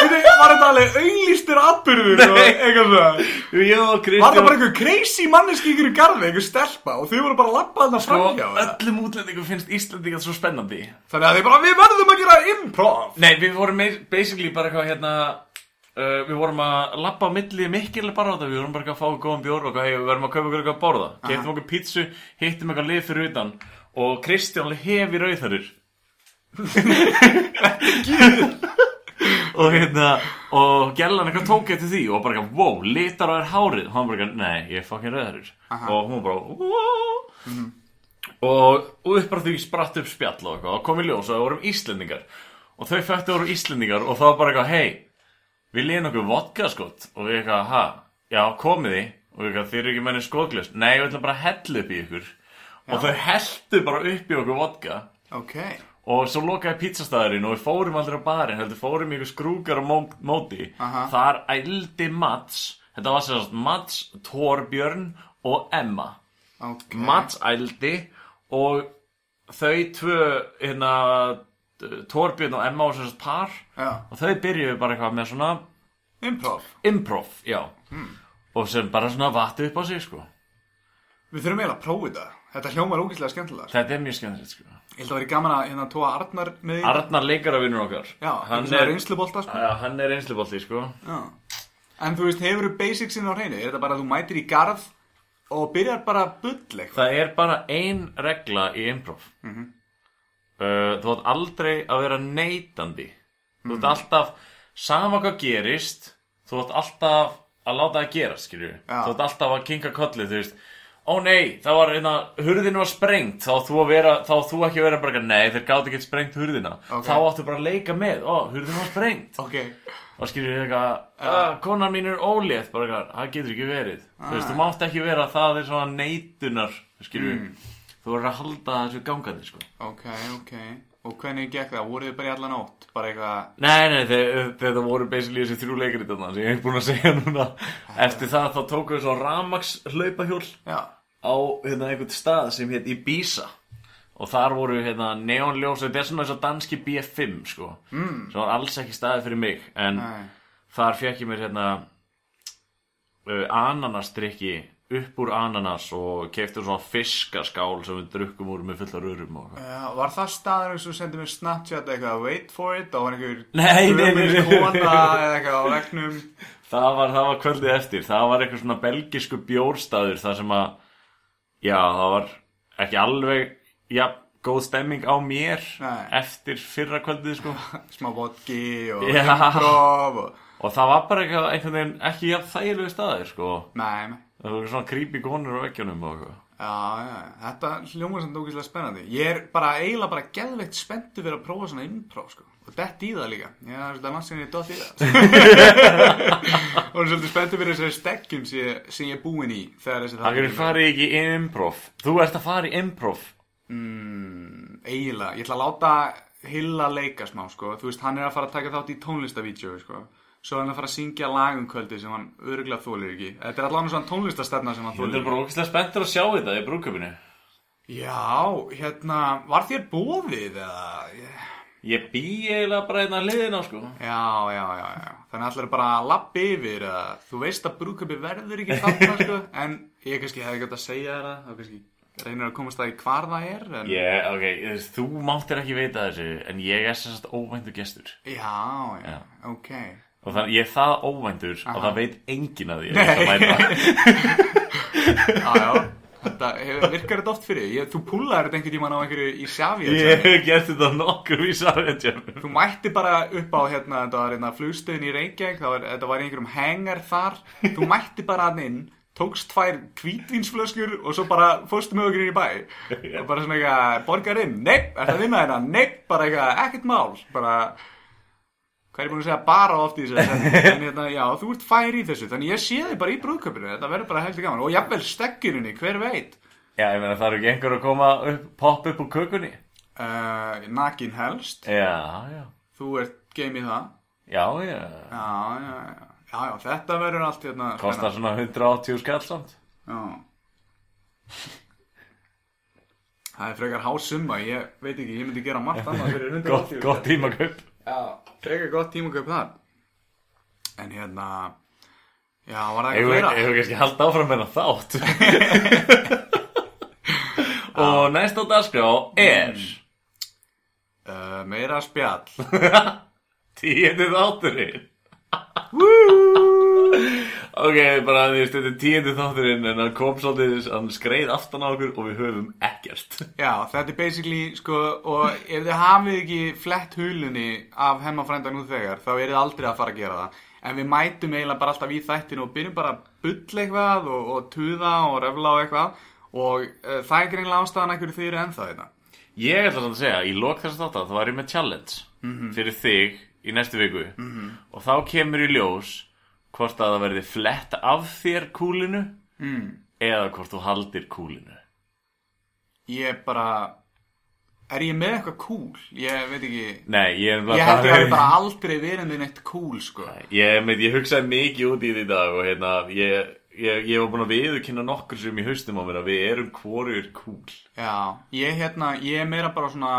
Speaker 2: Þetta var þetta alveg auglýstur atbyrður og eitthvað
Speaker 1: og
Speaker 2: Var það
Speaker 1: Kristján
Speaker 2: bara einhver crazy manneski ykkur í garði, einhver stelpa og þau voru bara að lappa þarna
Speaker 1: og
Speaker 2: framhjá það?
Speaker 1: öllum útlendingum finnst Íslandingar svo spennandi
Speaker 2: Þannig að þið bara, við verðum að gera improv.
Speaker 1: Nei, við vorum basically bara eitthvað hérna uh, Við vorum að lappa á milli mikil bara á þetta Við vorum bara að fá góðan bjór og hey, við verðum að kaupa okkur eitthvað að borða. Keftum okkur pítsu, hittum eitthvað lið fyrir utan Og Kristján hefi rauðarur og hérna og gellan eitthvað tók eftir því og bara eitthvað, wow, litar á þér hárið. Og hann bara nei, ég er fucking rauðarur og hún bara, wow. Og, og upp bara því spratt upp spjall og og kom í ljós og það vorum Íslendingar. Og þau fættu voru Íslendingar og það var bara eitthvað, hei við liðum okkur vodka skott og við eitthvað, ha, já, komið þið. Og við eitthvað, þið eru ekki mennir skotglust nei, við ætlum bara að hella upp í ykkur. Og þau helltu bara upp í okkur vodka.
Speaker 2: Ok.
Speaker 1: og svo lokaði pizzastæðurinn og við fórum aldrei á barinn heldur fórum ykkur skrúkar á mó móti.
Speaker 2: Aha.
Speaker 1: þar ældi Mats. Þetta var sagt Mats, Torbjörn og Emma.
Speaker 2: Ok.
Speaker 1: Mats ældi og þau tvö hérna Torbjörn og Emma sem sagt par
Speaker 2: Já.
Speaker 1: og þau byrjuðu bara eitthvað með svona
Speaker 2: Improv.
Speaker 1: improv, já og sem bara svona vatti upp á sig sko
Speaker 2: Við þurfum eiginlega að prófa þetta. Þetta hljómar ógeðslega skemmtilega.
Speaker 1: þetta er mjög skemmtilegt sko
Speaker 2: Ég held að vera gaman að hérna tóa Arnar með í
Speaker 1: Arnar leikaravinnur okkar
Speaker 2: Já,
Speaker 1: hann
Speaker 2: er reynslubolta sko.
Speaker 1: já, hann er einslubolti sko
Speaker 2: Já. En þú veist, hefur þú basicsinn á hreinu? Er þetta bara að þú mætir í garð og byrjar bara að bull eitthvað?
Speaker 1: Það er bara ein regla í improv uh, Þú átt aldrei að vera neitandi. Þú átt alltaf Sama hvað gerist Þú átt alltaf að láta það gera skilju
Speaker 2: Já.
Speaker 1: Þú átt alltaf að kinka kolli Þú veist. Ó nei, það var hérna, hurðin var sprengt. Þá átt þú, að vera, þá átt þú ekki að vera bara Nei, þeir gátt ekki sprengt hurðina.
Speaker 2: Ok.
Speaker 1: Þá áttu bara að leika með Ó, hurðin var sprengt.
Speaker 2: Ok.
Speaker 1: og skilur eitthvað, uh, konan mín er ólétt. Bara eitthvað, það getur ekki verið. Þú veist, þú mátt ekki vera það er svona neitunar skilur þú verður að halda þessu gangandi sko.
Speaker 2: Ok, ok. Og hvernig gekk það? Voruð þið bara í alla nótt? Bara eitthvað...
Speaker 1: nei, nei, þegar þetta voru basically þessi þrjú leikari þarna sem ég hef búin að segja núna eftir það þá tókum við svo ramax hlaupahjól
Speaker 2: Já.
Speaker 1: á hérna, einhvern stað sem heit Ibiza og þar voru hérna, neonljós þetta er svona eins og danski B5 sko, mm. sem var alls ekki staði fyrir mig en
Speaker 2: Nei.
Speaker 1: þar fekk ég mér hérna uh, ananastrykki upp úr ananas og keftum svona fiskaskál sem við drukkum úr með fulla rörum og eitthvað.
Speaker 2: Já, var það staður eins og sendið mér Snapchat eitthvað wait for it og var einhver
Speaker 1: Nei, nei, nei, nei.
Speaker 2: kona eða eitthvað á vegnum
Speaker 1: Það var, það var kvöldið eftir, það var eitthvað svona belgisku bjórstaður þar sem að, já, það var ekki alveg, já, góð stemming á mér
Speaker 2: Nei.
Speaker 1: eftir fyrra kvöldið, sko.
Speaker 2: smá vodki og
Speaker 1: Já.
Speaker 2: improv og
Speaker 1: Og það var bara eitthvað, einhvern veginn ekki jafn þægilegu staðir, sko.
Speaker 2: Nei, nei.
Speaker 1: Það var svona creepy konur á veggjónum og eitthvað.
Speaker 2: Já, já, þetta hljómar sem dókislega spennandi. Ég er bara eiginlega bara geðveikt spenntu fyrir að prófa svona improv, sko. Og dett í það líka. Ég er svolítið langt sem ég dott í það. og er svolítið spenntu fyrir þessari stekjum sem sem ég er búinn í þegar þessi
Speaker 1: Það hverju farið ekki í improv. Þú ert að fara í improv.
Speaker 2: Mm, eiginlega. Ég ætla að láta Hilla leika smá, sko. Þú veist, hann er að fara að taka þátt í tónlistavídeói, sko. Svo er hann að fara að syngja lagum kvöldi sem hann öruglega þólir ekki. Þetta er allavega svona tónlistastefna sem hann þólir
Speaker 1: ert bara ógæslega spenntur að sjá þetta í brúköpinu.
Speaker 2: Já, hérna, var þér bóðið eða? Ég-
Speaker 1: Ég bý eiginlega bara hérna hliðina, sko.
Speaker 2: Já, já, já, já. Þannig allir bara að lappa yfir eða þú veist að brúköpi verður ekki þarna, sko, en ég kannski hefði gætt að segja þér það, þá kannski reynir að komast það í hvar það er, en
Speaker 1: Ég, ok, þú máttir ekki veita þessu, en ég er sem sagt óvæntur gestur.
Speaker 2: já, já,
Speaker 1: Já.
Speaker 2: ok.
Speaker 1: Og þannig, ég er það óvæntur og
Speaker 2: Aha.
Speaker 1: það veit enginn að því.
Speaker 2: Nei.
Speaker 1: Nei. Mæta.
Speaker 2: Já, já, þetta virkar þetta oft fyrir. Ég, þú púlaður þetta einhvern tímann á einhverju í sjafi,
Speaker 1: Ég hef gert þetta nokkur í Sargentjörnum.
Speaker 2: Þú mætti bara upp á hérna, hérna flugstöðin í Reykjavík, það var, þetta var einhverjum hengar þar, þú mætti bara hann inn, tókst tvær hvítvínsflöskur og svo bara okkur inn í bæ. Og bara svona eitthvað, borgar inn, nepp, er það vinna hérna, nepp, bara eitthvað, ekkert mál, bara, hvað er ég búin að segja bara oft í þessu, en, hérna, já, þú ert fær í þessu, þannig ég sé þig bara í brúðköpunu, þetta verður bara heldur gaman, og jafnvel stekkuninni, hver veit,
Speaker 1: Já, ég meina, það eru ekki einhver að koma upp, popp upp úr kökunni.
Speaker 2: uh, nakin helst,
Speaker 1: Já, já.
Speaker 2: þú ert game í það,
Speaker 1: Já, já.
Speaker 2: Já, já, já, já, já, þetta verður allt hérna
Speaker 1: Kostar svona 180 skall samt.
Speaker 2: Já Það er frekar hásumma, ég veit ekki, ég myndi gera margt annað fyrir 180
Speaker 1: Gott, gott tímakaup.
Speaker 2: Já, frekar gott tímakaup þar En hérna, já, var það
Speaker 1: við
Speaker 2: fleira?
Speaker 1: eigum við kannski halda áfram með þátt. Og næst á dagskrá er
Speaker 2: Uh, meira spjall
Speaker 1: tíundi þátturinn. Ok, bara því að þetta er tíundi þátturinn en hann kom svolítið, hann skreið aftan á okkur og við höfum ekkert.
Speaker 2: Já, þetta er basically, sko, og ef þið hafið ekki flett hulunni af hemmafrænda nú þegar, þá er þið aldrei að fara að gera það. En við mætum eiginlega bara alltaf í þættinu og byrjum bara að bulla eitthvað og, og tuða og refla og eitthvað og uh, það er greinlega ástæðan ekkur þið eru ennþá þetta.
Speaker 1: Ég ætla að segja, í lok þess að þátt þá var ég með challenge fyrir þig í næstu viku og þá kemur í ljós hvort að það verði flett af þér kúlinu
Speaker 2: Mm.
Speaker 1: eða hvort þú haldir kúlinu.
Speaker 2: Ég bara, er ég með eitthvað cool? Ég veit ekki,
Speaker 1: Nei, ég er
Speaker 2: ég held ég að bara aldrei verið með neitt cool, sko.
Speaker 1: Ég, með, ég hugsaði mikið út í því dag og hérna, ég, ég, ég var búin að viðurkynna nokkur sem í haustum á mér að við erum hvorur kúl.
Speaker 2: Já, ég hérna, ég er meira bara svona,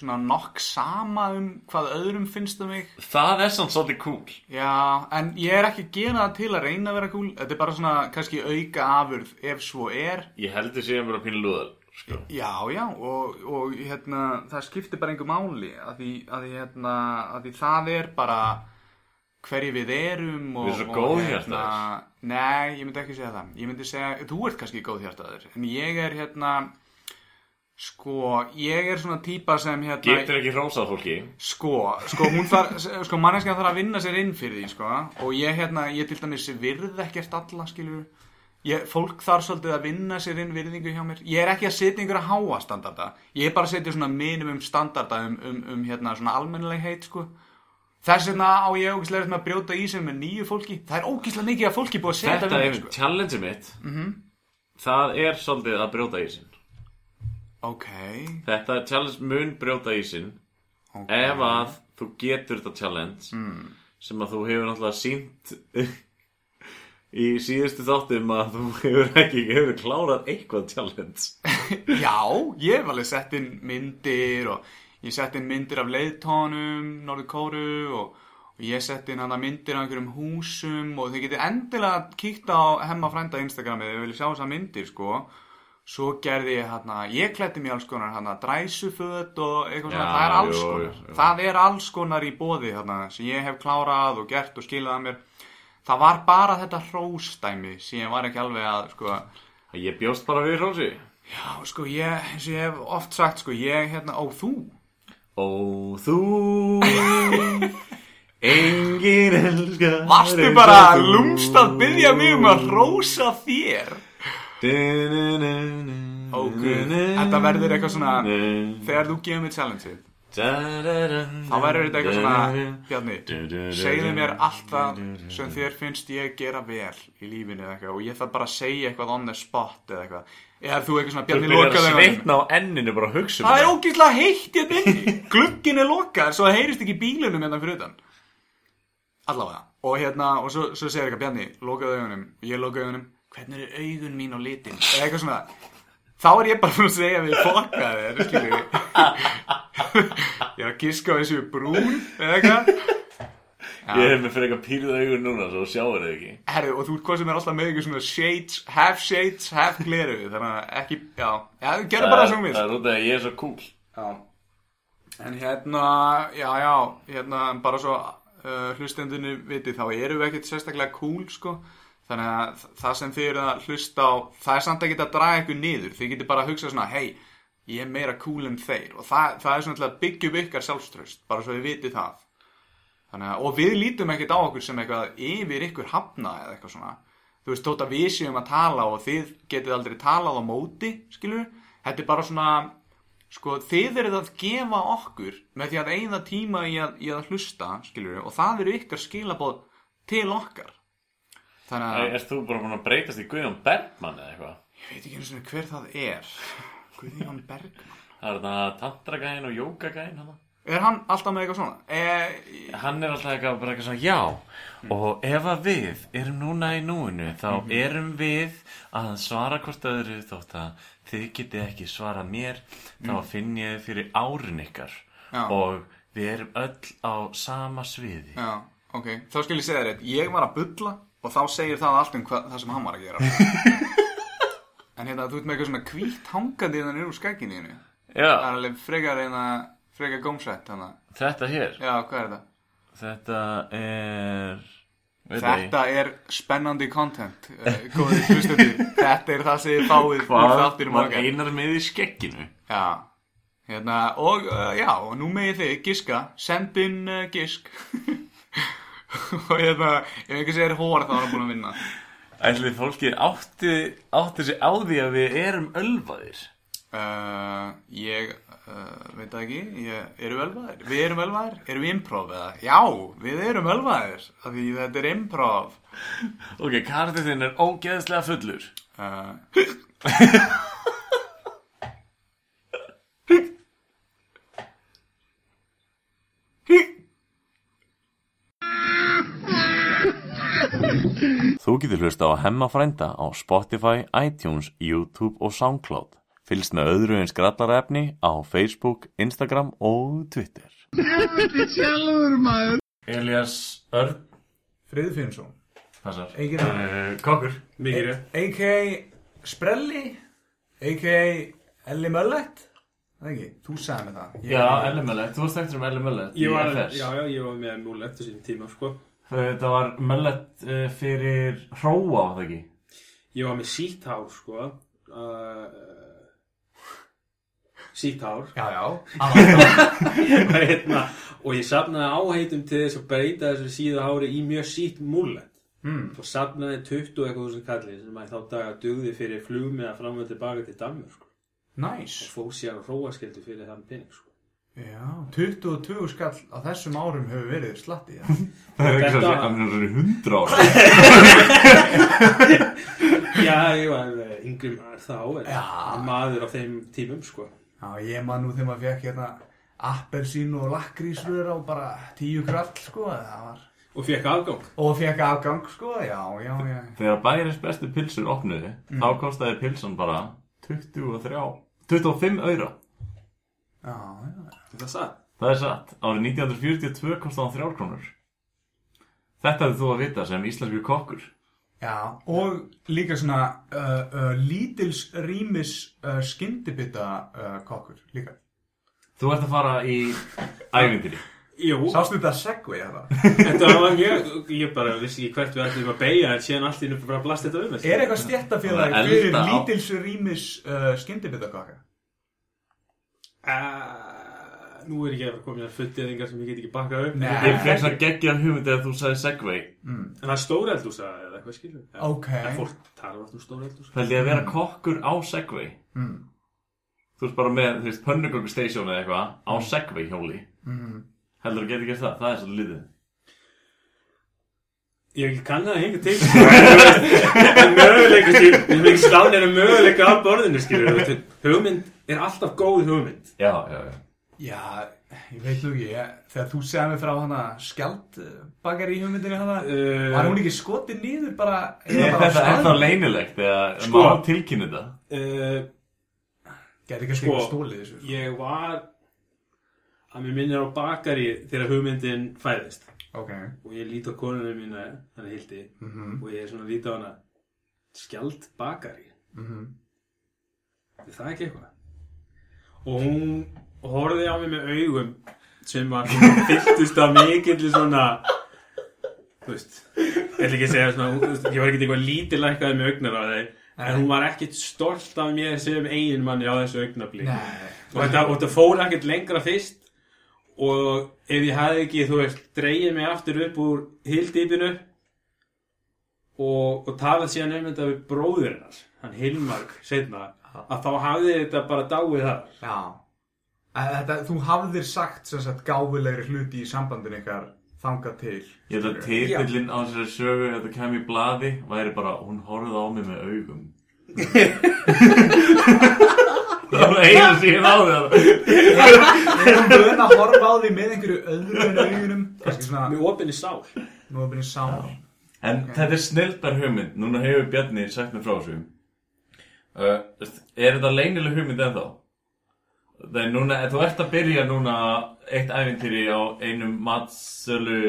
Speaker 2: svona nokk sama um hvað öðrum finnst um mig.
Speaker 1: Það er samt svolítið kúl.
Speaker 2: Já, en ég er ekki að gera það til að reyna að vera cool. Þetta er bara svona kannski auka afurð ef svo er.
Speaker 1: Ég heldur séum bara pínu lúðal, sko.
Speaker 2: Já, já, og, og hérna, það skiptir bara einhver máli að því, að því, hérna, að því það er bara hverju við erum og,
Speaker 1: Við erum svo
Speaker 2: og,
Speaker 1: góðhjartaðir.
Speaker 2: Nei, ég myndi ekki segja það. Ég myndi segja, þú ert kannski góðhjartaður, en ég er hérna, sko, ég er svona típa sem hérna...
Speaker 1: Getur ekki hrósað fólki.
Speaker 2: Sko, sko, hún þar, sko, manneskjan þarf að vinna sér inn fyrir því, sko, og ég, hérna, ég til dæmis virð ekkert alla, skilur, ég, fólk þarf svolítið að vinna sér inn virðingu hjá mér, ég er ekki að setja einhverja háa standarda, ég er bara að setja svona minimum standarda um, um, um, hérna, svona almennileg heit, sko, þess vegna á ég ógíslega með að brjóta í sig með nýju fólki, það er ógíslega mikið að fólki búið að setja
Speaker 1: Þetta er
Speaker 2: mig, sko.
Speaker 1: Það er svolítið að brjóta ísinn.
Speaker 2: Ok,
Speaker 1: Þetta challenge mun brjóta ísinn.
Speaker 2: Ok,
Speaker 1: ef að þú getur þetta challenge sem að þú hefur náttúrulega sínt í síðustu þáttum að þú hefur ekki hefur klárað eitthvað challenge.
Speaker 2: Já, ég hef alveg sett inn myndir og ég sett inn myndir af leiðtónum, Norður Kóru og, og ég setti inn hana myndir af einhverjum húsum og þið getið endilega kíkt á hemma frænda Instagramið ef þið viljið sjá þessar myndir sko svo gerði ég hérna, ég klætti mér alls konar hérna dræsuföt og eitthvað svona, það er alls konar
Speaker 1: jú, jú.
Speaker 2: það er alls konar í bóði hérna sem ég hef klárað og gert og skilað að mér það var bara þetta hróstæmi sem ég var ekki alveg að sko
Speaker 1: Ég bjóst bara við hrósi
Speaker 2: Já, sko, ég, eins og ég hef oft sagt, sko, ég, hérna, ó, þú.
Speaker 1: Ó þú Engin elskar
Speaker 2: Varstu bara lúmst að byggja mig um að rósa þér? Þetta verður eitthvað svona, þegar þú gefur mig challengeið, þá verður þetta eitthvað svona, Bjarni, segðu mér allt það sem þér finnst ég gera vel í lífinu eða eitthvað og ég þarf bara að segja eitthvað on the spot eða eitthvað. Eða þú eitthvað svona,
Speaker 1: Þú
Speaker 2: Bjarni,
Speaker 1: byrjar að
Speaker 2: lokaðu augunum.
Speaker 1: sveitna á enninu bara að hugsa um
Speaker 2: Það er
Speaker 1: þetta.
Speaker 2: ógeðslega heitt hérna inni Glugginn er lokaður svo það heyrist ekki bílunum hérna fyrir utan Allavega Og hérna, og svo, svo segir eitthvað Bjarni Lokaðu augunum, og ég lokaðu augunum Hvernig eru augun mín á litin? Eða eitthvað svona. Þá er ég bara búin að segja við fokka þér Skilur Ég er að giska á þessu brún Eða eitthvað.
Speaker 1: Ég hef með fyrir eitthvað pýrið augun núna Svo sjáur þau ekki.
Speaker 2: Herru, og þú ert hvað sem er alltaf með eitthvað svona shades Half shades, half gleru Þannig að ekki, já, já, gerðu bara vilt
Speaker 1: Það er út af að ég er svo cool
Speaker 2: Já. En hérna, já, já, hérna, bara svo uh, hlustendunni viti, þá eru við ekkert sérstaklega cool, sko. Þannig að það sem þið eru að hlusta á, það er samt ekkert að draga ykkur niður. Þið getur bara að hugsa svona, hei, ég er meira cool en þeir. Og það, það er svona að byggja upp ykkar sjálfströst, bara svo þið viti það. Þannig að, og við lítum ekkert á okkur sem eitthvað yfir ykkur hafna eða eitthvað svona. Þú veist, þótt að við séum að tala og þið getið aldrei talað á móti, skilur Þetta er bara svona, sko, þið eruð að gefa okkur með því að eigða tíma í að, í að hlusta, skilur Þannig að,
Speaker 1: Erst þú bara búin að breytast í Guðjón Bergmann eða eitthvað?
Speaker 2: ég veit ekki eins og hver það er. Guðjón Bergman.
Speaker 1: Það er þetta tantragæðin og jógagæðin hann
Speaker 2: Er hann alltaf með eitthvað svona? E,
Speaker 1: Hann er alltaf eitthvað, bara eitthvað svona, já Og ef að við erum núna í núinu Þá erum við að svara hvort öðru Þótt að þið getið ekki svara mér Þá finn ég fyrir árin ykkar
Speaker 2: Já.
Speaker 1: Og við erum öll á sama sviði
Speaker 2: já, ok. Þá skal ég segja þér eitt. Ég var að bulla og þá segir það allt um hvað, það sem hann var að gera. en hérna, þú ert með eitthvað svona hvítt hangandi þannig úr skækinu þínu. Það
Speaker 1: Já,
Speaker 2: er alveg frekar eina, frekar gómsett hana.
Speaker 1: þetta hér
Speaker 2: Já, hvað er þetta?
Speaker 1: Þetta er veit það
Speaker 2: Þetta er spennandi content, uh, góðið hlustendur. Þetta er það sem þið fáið úr
Speaker 1: Hvað
Speaker 2: þáttinum
Speaker 1: var
Speaker 2: okkar.
Speaker 1: einar með í skegginu?
Speaker 2: Já, hérna, og uh, já, og nú megið þið giska, sendin uh, gisk. og hérna, ef einhver segir hór þá er hann búin að vinna.
Speaker 1: Ætli fólki átti, átti sig á því að við erum ölvaðir
Speaker 2: Uh, ég uh, veit ekki, ég, eru ölvaðir? Við erum ölvaðir? Erum við improv eða? Já, við erum ölvaðir, af því þetta er improv.
Speaker 1: Ok, kartið þinn er ógeðslega fullur
Speaker 2: Uh,
Speaker 1: Þú getur hlusta á Hemma frænda á Spotify, iTunes, YouTube og Soundcloud. Fylgst með öðru eins grallarefni á Facebook, Instagram og Twitter.
Speaker 3: Sjálfur maður
Speaker 1: Elias Örn,
Speaker 2: Friður Finnsson.
Speaker 1: passar.
Speaker 2: Ekki það.
Speaker 1: Uh, Kokkur.
Speaker 4: Mikið rétt.
Speaker 2: A.k.a. Sprelli, a.k.a. Elli Möllett. Það ekki, þú sagði með það. Ég-
Speaker 1: Já, Elli Möllet, þú varst ekkert um Elli Möllet
Speaker 4: Ég var, já, já, ég var með eftir sín tíma, sko.
Speaker 1: Þetta var Möllet uh, fyrir hróa, var það ekki?
Speaker 4: Ég var með sítt hár, sko. Uh, sítt hár.
Speaker 2: Já, já.
Speaker 4: hérna, og ég safnaði áheitum til þess að breyta þessu síðu hári í mjög sítt múllet.
Speaker 2: Mm.
Speaker 4: Og safnaði 20 eitthvað þúsund kalli sem að þá daga dugði fyrir flug með að fram og tilbaka til Danmur, sko.
Speaker 2: Næs.
Speaker 4: Og fóð sér að hróaskildi fyrir þann pening, sko.
Speaker 2: Já, 22 skall á þessum árum hefur verið slatti. Ja.
Speaker 1: Það er
Speaker 4: ekki svo að-
Speaker 1: hann er hundra ára.
Speaker 4: Já, ég var eh, yngri maður þá, en maður á þeim tímum, sko.
Speaker 2: Já, ég man nú þegar maður fekk hérna appelsín og lakrísröður á bara tíu krall, sko. Það var...
Speaker 4: Og fekk afgang.
Speaker 2: Og fekk afgang, sko. Já, já, já.
Speaker 1: Þegar bæris bestu pilsur opnuði, þá kostaði pilsun bara 23, 25 auðra.
Speaker 2: Já, já.
Speaker 4: Þetta er það.
Speaker 1: Það er satt. Árið 1942 kostaði hann 3 krónur. Þetta er þú að vita sem íslensku kokkur
Speaker 2: Já, og líka svona uh, uh, lítils rýmis uh, skyndibita uh, kokkur líka.
Speaker 1: Þú ert að fara í ævindiri
Speaker 4: Jú,
Speaker 2: Sástu þetta segway þetta?
Speaker 4: þetta var mjög, ég bara vissi ekki hvert við ætlum að beigja en síðan allt í nú bara blast þetta um þessu.
Speaker 2: Er eitthvað stjættafélag
Speaker 1: Það
Speaker 2: fyrir lítils rýmis uh, skyndibita kokka?
Speaker 4: Uh, nú er ekki að koma mér fulltiðingar sem ég get ekki bakkað upp.
Speaker 2: Nei.
Speaker 1: Ég fekk svona geggja hugmyndi að þú sagði segway
Speaker 2: Mm.
Speaker 4: En það er stóreldúsa eða eitthvað skilur. Já.
Speaker 2: Ok.
Speaker 4: En fólk talar alltaf um stóreldúsa.
Speaker 1: Það ég að vera kokkur á segway
Speaker 2: Mm.
Speaker 1: Þú veist bara með, þú veist, pönnugöngu station eða eitthvað á segway hjóli
Speaker 2: Mm.
Speaker 1: Heldur þú getur gert það? Það er svolítið lítið
Speaker 4: Ég vil kanna það hinga til Það er möguleika Við erum ekki slánir að möguleika á borðinu Hugmynd er alltaf góð hugmynd
Speaker 1: Já, já, já
Speaker 2: Já, ég veit nú ekki, ég, þegar þú segði mig frá hana skjald bakar í hugmyndinu hana,
Speaker 4: Uh,
Speaker 2: var hún ekki skotið nýður bara,
Speaker 1: Er
Speaker 2: bara á
Speaker 1: þetta
Speaker 2: staðnum?
Speaker 1: ennþá leynilegt eða
Speaker 4: Sko.
Speaker 1: má tilkynna þetta?
Speaker 4: uh,
Speaker 2: Gæti kannski
Speaker 4: Sko,
Speaker 2: eitthvað stólið þessu. sko.
Speaker 4: Ég var að mér minnir á bakari þegar hugmyndin fæðist
Speaker 2: Ok.
Speaker 4: og ég lít á konunum mína þannig hildi
Speaker 2: Mm
Speaker 4: og ég er svona að líta á hana skjald bakari
Speaker 2: -hmm.
Speaker 4: er það ekki eitthvað og hún horfði á mig með augum sem var fylltust af mikill svona þú veist ég ætla ekki að segja svona, veist, ég var ekkert eitthvað lítilækkaði með augnar á þeir en hún var ekkert stolt af mér sem eigin manni á þessu augnablík og þetta, og þetta fór ekkert lengra fyrst og ef ég hefði ekki, þú veist, dreigið mig aftur upp úr hildýpinu og, og talað síðan um þetta við bróður hennar hann Hilmar, setna að þá hafði þetta bara dáið þar.
Speaker 2: Já. En Þetta, þú hafðir sagt sem sagt gáfulegri hluti í sambandinu ykkar þangað til.
Speaker 1: Ég held að titillinn á þessari sögu ef það kemur í blaði væri bara hún horfði á mig með augum Það var sem ég náði það
Speaker 2: Er hún búin að horfa á því með einhverju öðru en augunum? Svona,
Speaker 4: með opinni sál
Speaker 2: nú er búin sá.
Speaker 1: En þetta er snildar hugmynd Núna hefur Bjarni sagt mér frá þessu uh, Er þetta leynileg hugmynd ennþá? Það er núna, þú ert að byrja núna eitt æfintýri á einum matsölu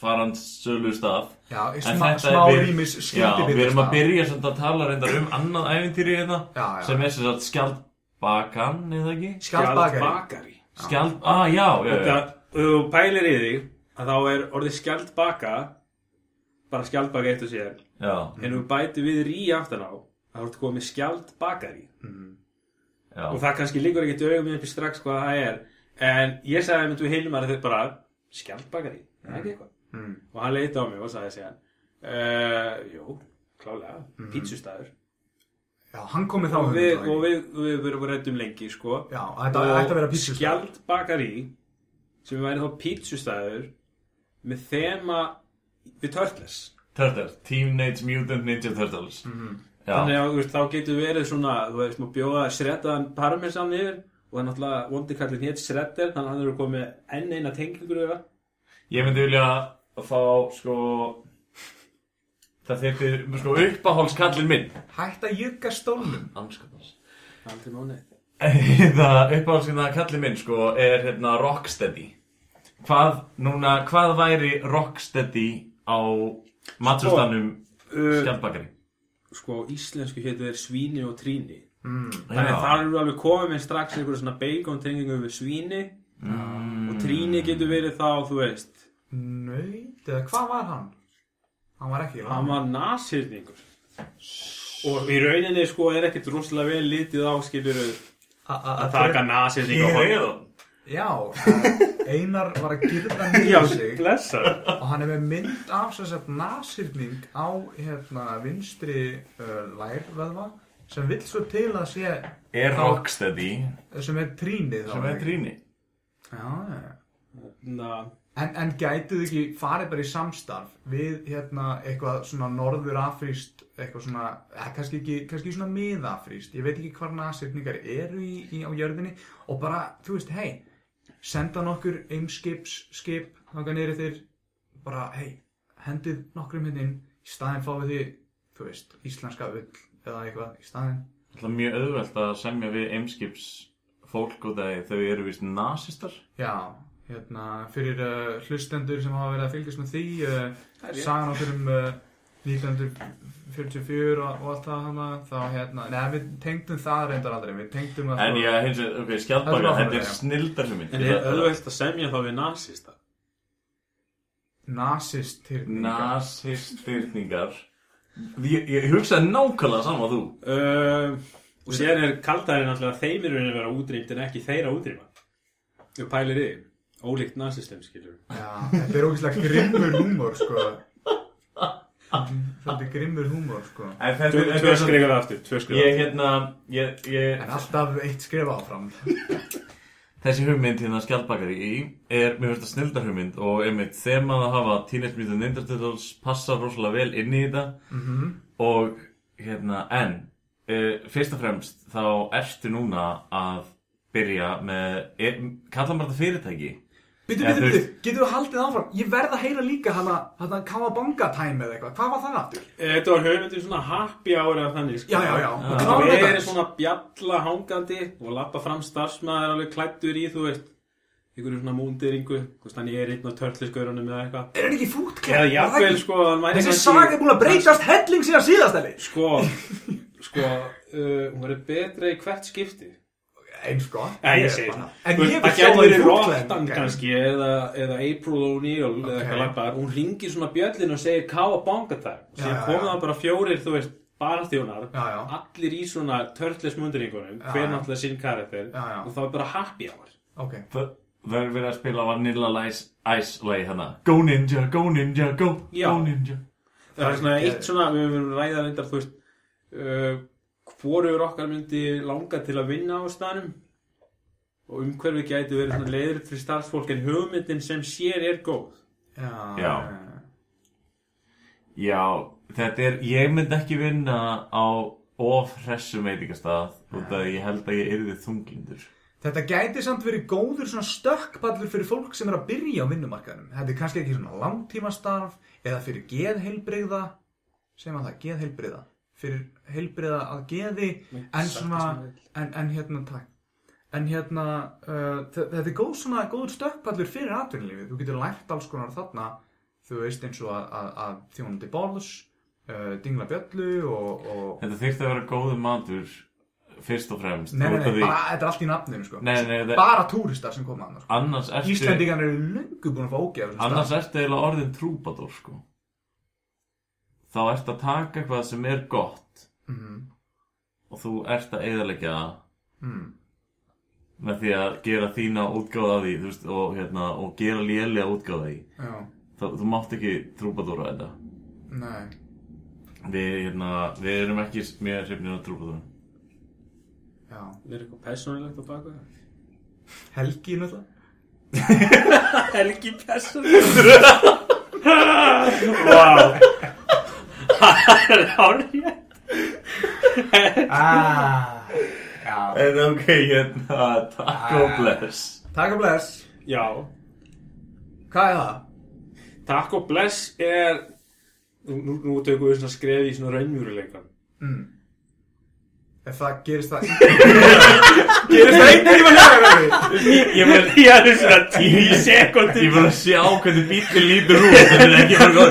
Speaker 1: farandsölu stað
Speaker 2: Já, í smá, smá
Speaker 1: er við-
Speaker 2: rýmis
Speaker 1: Já,
Speaker 2: skyndibita.
Speaker 1: við erum að byrja samt að tala reyndar um annað æfintýri hérna
Speaker 2: Já, já.
Speaker 1: sem er sem sagt skjaldbakan, eða ekki?
Speaker 2: Skjaldbakari.
Speaker 4: bakari
Speaker 1: Skjald, ah, já, já, já.
Speaker 4: þetta, þú pælir í því að þá er orðið skjaldbaka bara skjaldbaka eitt og sér
Speaker 1: já,
Speaker 4: en þú bæti við rí aftan á þá ertu komið skjaldbakari
Speaker 1: já.
Speaker 4: og það kannski líkur ekki til augum uppi strax hvað það er en ég sagði með þú Hilmar þetta bara skjaldbakari, það er ekki eitthvað
Speaker 2: Mm.
Speaker 4: og hann leiti á mig og sagði sér uh, jú, klálega
Speaker 2: Mhm.
Speaker 4: pítsustæður
Speaker 2: Já, hann kom með þá
Speaker 4: og við, og við, við verðum rættum lengi sko
Speaker 2: Já, þetta ætti að vera pítsu.
Speaker 4: skjaldbakari sem væri þá pítsustæður með þema við Turtles
Speaker 1: Turtles, Teenage Mutant Ninja Turtles
Speaker 2: Mhm.
Speaker 1: Já,
Speaker 4: þannig að veist, þá getur verið svona þú veist, maður bjóða sreddaðan parmesan yfir og það er náttúrulega vondi kallið hétt shredder þannig að hann eru komið enn eina tengingur yfir
Speaker 1: ég myndi vilja fá, sko Það þyrfti, sko, uppáhaldskallin minn.
Speaker 2: Hætt að jugga stólnum.
Speaker 1: Anskotans
Speaker 4: aldrei mánu
Speaker 1: Það uppáhaldskallin minn, sko, er hérna Rocksteady. Hvað, núna, hvað væri Rocksteady á matsustanum
Speaker 4: uh,
Speaker 1: skjaldbakari?
Speaker 4: Sko íslensku hétu er svíni og tríni
Speaker 2: Mm.
Speaker 4: þannig að
Speaker 1: Já.
Speaker 4: það eru alveg komið með strax einhverju svona bacon tengingu við svíni
Speaker 1: Mm.
Speaker 4: og tríni getur verið þá, þú veist
Speaker 2: Nöyt, eða hvað var hann? Hann var ekki
Speaker 4: hann var nasirningur og í rauninni sko er ekkert rosalega vel litið á skilur að taka og
Speaker 1: reyða það
Speaker 2: Já, Einar var að girða niður sig.
Speaker 4: blessa
Speaker 2: og hann er með mynd af sem sagt nasýrning á hérna vinstri uh, lærvöðva sem vill svo til að sé
Speaker 1: Er Rocksteady?
Speaker 2: sem er trínið þá
Speaker 1: sem er tríni
Speaker 2: Já, já, já.
Speaker 4: Na,
Speaker 2: En, en gætuð ekki farið bara í samstarf við hérna eitthvað svona norður afríst eitthvað svona, eða kannski ekki kannski svona miðafríst, ég veit ekki hvar nasýrningar eru í, í, á jörðinni. Og bara, þú veist, hei senda nokkur eimskips skip þangað nýri þér bara, hei, hendið nokkrum hérna inn í staðinn fáið þið, þú veist, íslenska ull eða eitthvað í staðinn.
Speaker 1: Það er mjög auðvelt að semja við Eimskips fólk og þegar þau eru vist nazistar
Speaker 2: Já, hérna, fyrir uh, hlustendur sem hafa verið að fylgjast með því uh, sagan okkur um uh, 1944 og, og allt það hana þá hérna, neða við tengdum það reyndar aldrei við tengdum að
Speaker 1: En ég, hins vegar, ok,
Speaker 2: er bara
Speaker 1: þetta er snildar
Speaker 4: En er auðvelt að semja þá við nasista?
Speaker 2: nasist tyrningar
Speaker 1: Nasistyrningar Ég, ég hugsaði nákvæmlega sama og þú
Speaker 4: Uh, og síðan er kaldæri náttúrulega þeim er að vera útrýmt en ekki þeirra útrýma. Þú pælir í, ólíkt nasistum, skilur.
Speaker 2: Já, þetta er ógeðslega grimmur húmor sko Er grimmur húmor sko
Speaker 1: En
Speaker 4: Tvö skrifar aftur, tvö skrifar
Speaker 1: Ég
Speaker 4: aftur.
Speaker 1: hérna, ég, ég
Speaker 2: En alltaf eitt skrifa áfram
Speaker 1: Þessi hugmynd hérna skjaldbakari í er, mér finnst það snildar hugmynd og einmitt þemað að hafa Teenage Mutant Ninja Turtles passa rosalega vel inn í þetta
Speaker 2: Mhm.
Speaker 1: og hérna, en uh, fyrst og fremst þá ertu núna að byrja með, er, kallar maður þetta fyrirtæki?
Speaker 2: Bitu, bitu,
Speaker 1: þú
Speaker 2: bitu, getur við haldið áfram? Ég verð að heyra líka hana, hana Kawabanga time eða eitthvað, hvað var það aftur?
Speaker 4: Eh, Þetta var hugmyndin svona happy hour eða þannig, sko.
Speaker 2: Já, já, já,
Speaker 1: Já.
Speaker 4: Það
Speaker 2: klára
Speaker 4: verið
Speaker 2: þetta
Speaker 4: svona bjalla hangandi og lappa fram starfsmæður alveg klættur í, þú veist, einhverju svona múndiringu, þú veist, hann er einn á törtliskörunum eða eitthvað.
Speaker 2: Er hann ekki fútklæð?
Speaker 4: Eða jafnvel, sko,
Speaker 2: Þessi saga er búin að breytast helling síðan síðastæli
Speaker 4: Sko, sko, uh, hún verið betra í hvert skipti.
Speaker 2: Eins sko
Speaker 4: Já, ég það.
Speaker 2: En ég vil
Speaker 4: það
Speaker 2: sjá
Speaker 4: gæti
Speaker 2: það í
Speaker 4: Rottan kannski eða, eða April O'Neil eða
Speaker 2: Ok.
Speaker 4: eitthvað lappar hún ringir svona bjöllin og segir Cowabunga time
Speaker 2: Já,
Speaker 4: síðan
Speaker 2: já,
Speaker 4: komið það bara fjórir þú veist barþjónar allir í svona törtles munduringunum
Speaker 2: Já,
Speaker 4: hver náttúrulega sinn karakter og það er bara happy hour.
Speaker 2: Ok.
Speaker 1: Það það er verið að spila Vanilla Ice, Ice lagi hérna. Go Ninja, Go Ninja, Go. Go Ninja.
Speaker 4: Það er svona eitt svona við höfum ræðað þú veist uh, hvorur okkar myndi langa til að vinna á staðnum. Og umhverfi gæti verið svona leiður fyrir starfsfólk en hugmyndin sem sér er góð.
Speaker 2: Já,
Speaker 1: Já. Já, þetta er, ég myndi ekki vinna á of hressum veitingastað út af að ég held að ég yrði þunglindur.
Speaker 2: Þetta gæti samt verið góður svona stökkpallur fyrir fólk sem er að byrja á vinnumarkaðnum. Þetta er kannski ekki svona langtímastarf eða fyrir geðheilbrigða, segjum að það, geðheilbrigða, fyrir heilbrigða að geði, en svona, en, en hérna, takk, en hérna, uh, þe- þetta er góð svona, góður stökkpallur fyrir atvinnulífið. Þú getur lært alls konar þarna, þú veist eins og að, að, að þjónandi borðs, uh, dingla bjöllu og, og
Speaker 1: Þetta þyrfti að vera góður matur fyrst og fremst
Speaker 2: Nei, nei, nei,
Speaker 1: því-
Speaker 2: bara, þetta er allt í nafninu, sko.
Speaker 1: Nei, nei, það-
Speaker 2: Bara túristar sem koma annars, sko.
Speaker 1: Annars ertu
Speaker 2: Íslendingan eru löngu búin að fá ógeð
Speaker 1: Annars ertu eiginlega orðin trúbadór sko Þá ertu að taka eitthvað sem er gott.
Speaker 2: Mm.
Speaker 1: og þú ert að eyðalegja það.
Speaker 2: Mm.
Speaker 1: með því að gera þína útgáða af því veist, og, hérna, og gera lélega útgáða af því.
Speaker 2: Já,
Speaker 1: Þá, þú mátt ekki trúbadóra þetta.
Speaker 2: Nei.
Speaker 1: Við, hérna, við erum ekki mjög hrifnir af trúbadóra
Speaker 2: Já,
Speaker 4: er eitthvað personilegt á baka?
Speaker 2: Helgi náttúrulega.
Speaker 4: Helgi personilegt Vá Það er hárið
Speaker 2: ah, Já,
Speaker 1: En ok, hérna, takk og bless.
Speaker 2: Takk og bless?
Speaker 4: Já,
Speaker 2: Hvað er það?
Speaker 4: takk og bless er Nú, nú, nú tökum við svona skref í svona raunmjúruleikan
Speaker 2: Mm. Ef það gerist það Gerist það einhvern tíma hérna
Speaker 1: Ég vil
Speaker 4: Ég er svona tíu sekundi
Speaker 1: Ég vil að sjá hvernig bílinn lítur út Þetta er ekki bara góð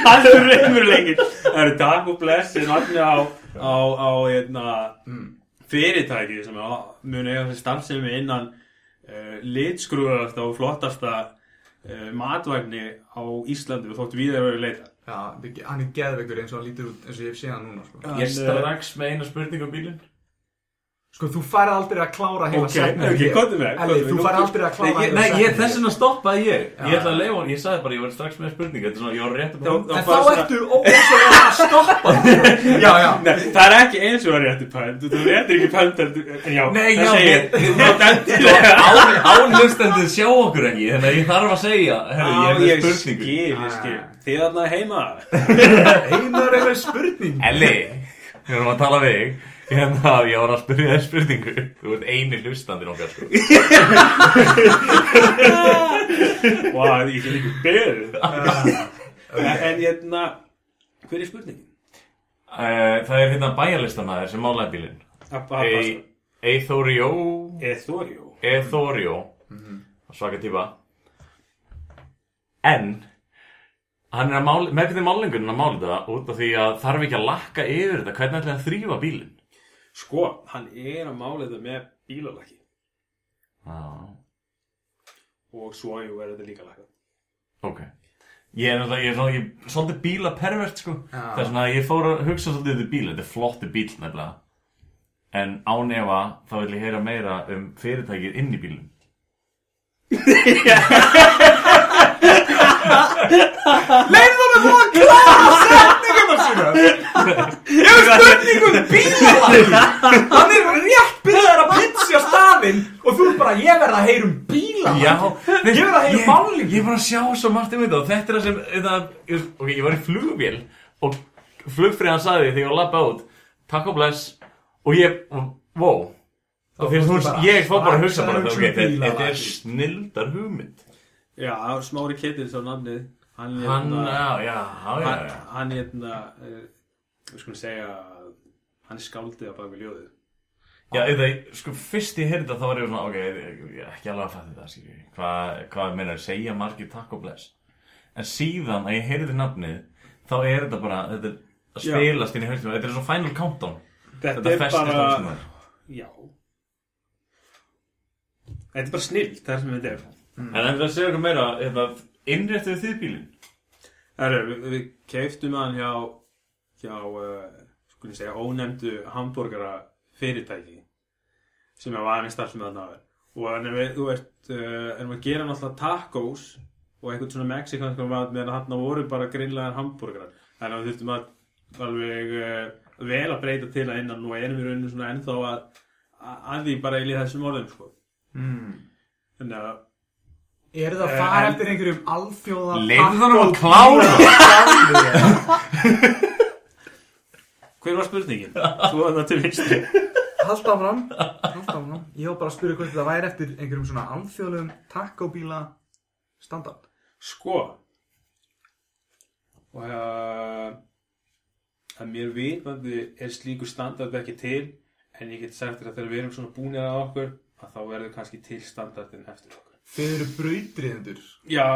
Speaker 1: Það er
Speaker 4: raunmjúruleikin Það eru takk og bless er nafni á á, á hérna, fyrirtæki sem eiga þessi starfsemi innan uh, litskrúðasta og flottasta uh, matvagni á Íslandi og þótt við erum verið leita
Speaker 2: Já, hann er geðveikur eins og hann lítur út eins og ég hef séð hann núna sko.
Speaker 1: Ég strax með eina spurning um bílinn
Speaker 2: Sko, þú færð aldrei að klára heila
Speaker 4: Ok,
Speaker 2: setningu
Speaker 4: ok,
Speaker 2: hér.
Speaker 4: komdu með,
Speaker 2: Elli, þú
Speaker 4: nú-
Speaker 2: færð aldrei að klára
Speaker 1: Nei, ég,
Speaker 2: heila
Speaker 1: nei, ég,
Speaker 2: setningu.
Speaker 1: þess vegna stoppaði ég. Ég
Speaker 2: Já.
Speaker 1: ætla að leifa hann, ég sagði bara, ég var strax með spurningu. Þetta er svona, ég var rétt að búin
Speaker 2: En þá ertu ósvöld að stoppa. Já, já.
Speaker 4: Nei, það er ekki eins og það réttu pönd Þú réttir ekki pönd En já,
Speaker 1: Nei,
Speaker 4: það segir
Speaker 1: Ánlustendur sjá okkur ekki Þannig að ég þarf að segja Herru, ég er með spurningu.
Speaker 4: ég
Speaker 1: þig. Hérna, ég var að spyrja þér spurningu. Þú ert eini hlustandir okkar sko.
Speaker 4: Vá, ég get ekki beðið. En hérna Hver er spurningin?
Speaker 1: uh, Það er hérna bæjarlistamæður sem málaði bílinn.
Speaker 4: Að- að-
Speaker 1: Ei- Eithóri Jó
Speaker 4: Eþórió
Speaker 1: Ethorio svaka típa. En hann er að máli, með hvernig málingunum að mála þetta út af því að þarf ekki að lakka yfir þetta hvernig ætlaði að þrýfa bílinn
Speaker 4: Sko, hann er að mála þetta með bílalaki.
Speaker 1: Já,
Speaker 4: og svo jú er þetta líka laka
Speaker 1: ok. Ég er náttúrulega, ég er er svolítið bíla pervert sko Það er svona að ég fór að hugsa svolítið um bíl, þetta er flotti bíl nefnilega. En án efa þá vil ég heyra meira um fyrirtækið inn í bílum
Speaker 2: Leifðu þú að klára setningum sína. Ég hef spurningum bílalagi Hann er rétt byrjaður að pitcha staðinn Og þú er bara, ég verð að heyra um bílalagi
Speaker 1: Já,
Speaker 2: Ég verð að heyra um málingu
Speaker 1: Ég var að sjá svo margt um þetta og þetta er það sem það, ok, ég var í flugvél og flugfriðan sagði þegar ég var að labba út takk og bless. Og ég, wow. Og því að ég fór bara að hugsa bara,
Speaker 3: um
Speaker 1: þetta er snildar hugmynd.
Speaker 4: Já, Smári Kettils á nafnið Hann,
Speaker 1: Hann,
Speaker 4: hérna-
Speaker 1: já, já, já, já,
Speaker 4: hann,
Speaker 1: já.
Speaker 4: hann hérna uh, við skulum segja hann er skáldið á bak við ljóðið
Speaker 1: Já, eða, sko, fyrst ég heyrði þetta þá var ég svona, ok, ég ég er ekki alveg að fatta þetta, skilji, hvað, hvað meina, segja margir takk og bless. En síðan að ég heyrði nafnið, þá er þetta bara, þetta er að spilast inn í haustum, þetta er svo final countdown.
Speaker 4: Þetta,
Speaker 1: Þetta
Speaker 4: er
Speaker 1: festist
Speaker 4: bara. Já Þetta er bara snill, það er sem þetta er
Speaker 1: En en það segja eitthvað meira, hérna, innréttuðu þið bílinn?
Speaker 4: Herru, við, við keiftum hann hjá hjá, uh, skulum segja, ónefndu hambúrgara fyrirtæki sem er varin starfsmið þarna áður. og en við, þú veist, uh, erum að gera náttúrulega tacos og eitthvað svona mexikanska mat meðan hann voru bara grillaðar hambúrgarar þannig að við þurftum að alveg uh, vel að breyta til að innan og erum við raunin svona ennþá að, að, því bara í þessum orðum sko.
Speaker 2: Mm.
Speaker 4: þannig að
Speaker 3: Er það að
Speaker 4: Eh,
Speaker 3: fara eftir einhverjum alþjóða
Speaker 1: Leifðu hann að klára!
Speaker 4: hver var spurningin? Þú var það til
Speaker 3: áfram Haldt áfram. Ég var bara að spyrja hvort það væri eftir einhverjum svona alþjóðlegum takkóbíla standard
Speaker 4: Sko og uh, að mér vitandi er slíkur standard ekki til en ég get sagt þér að þegar við erum svona búinir að okkur að þá verður kannski til standardin eftir okkur
Speaker 3: Þið eru brautriðendur
Speaker 4: Já.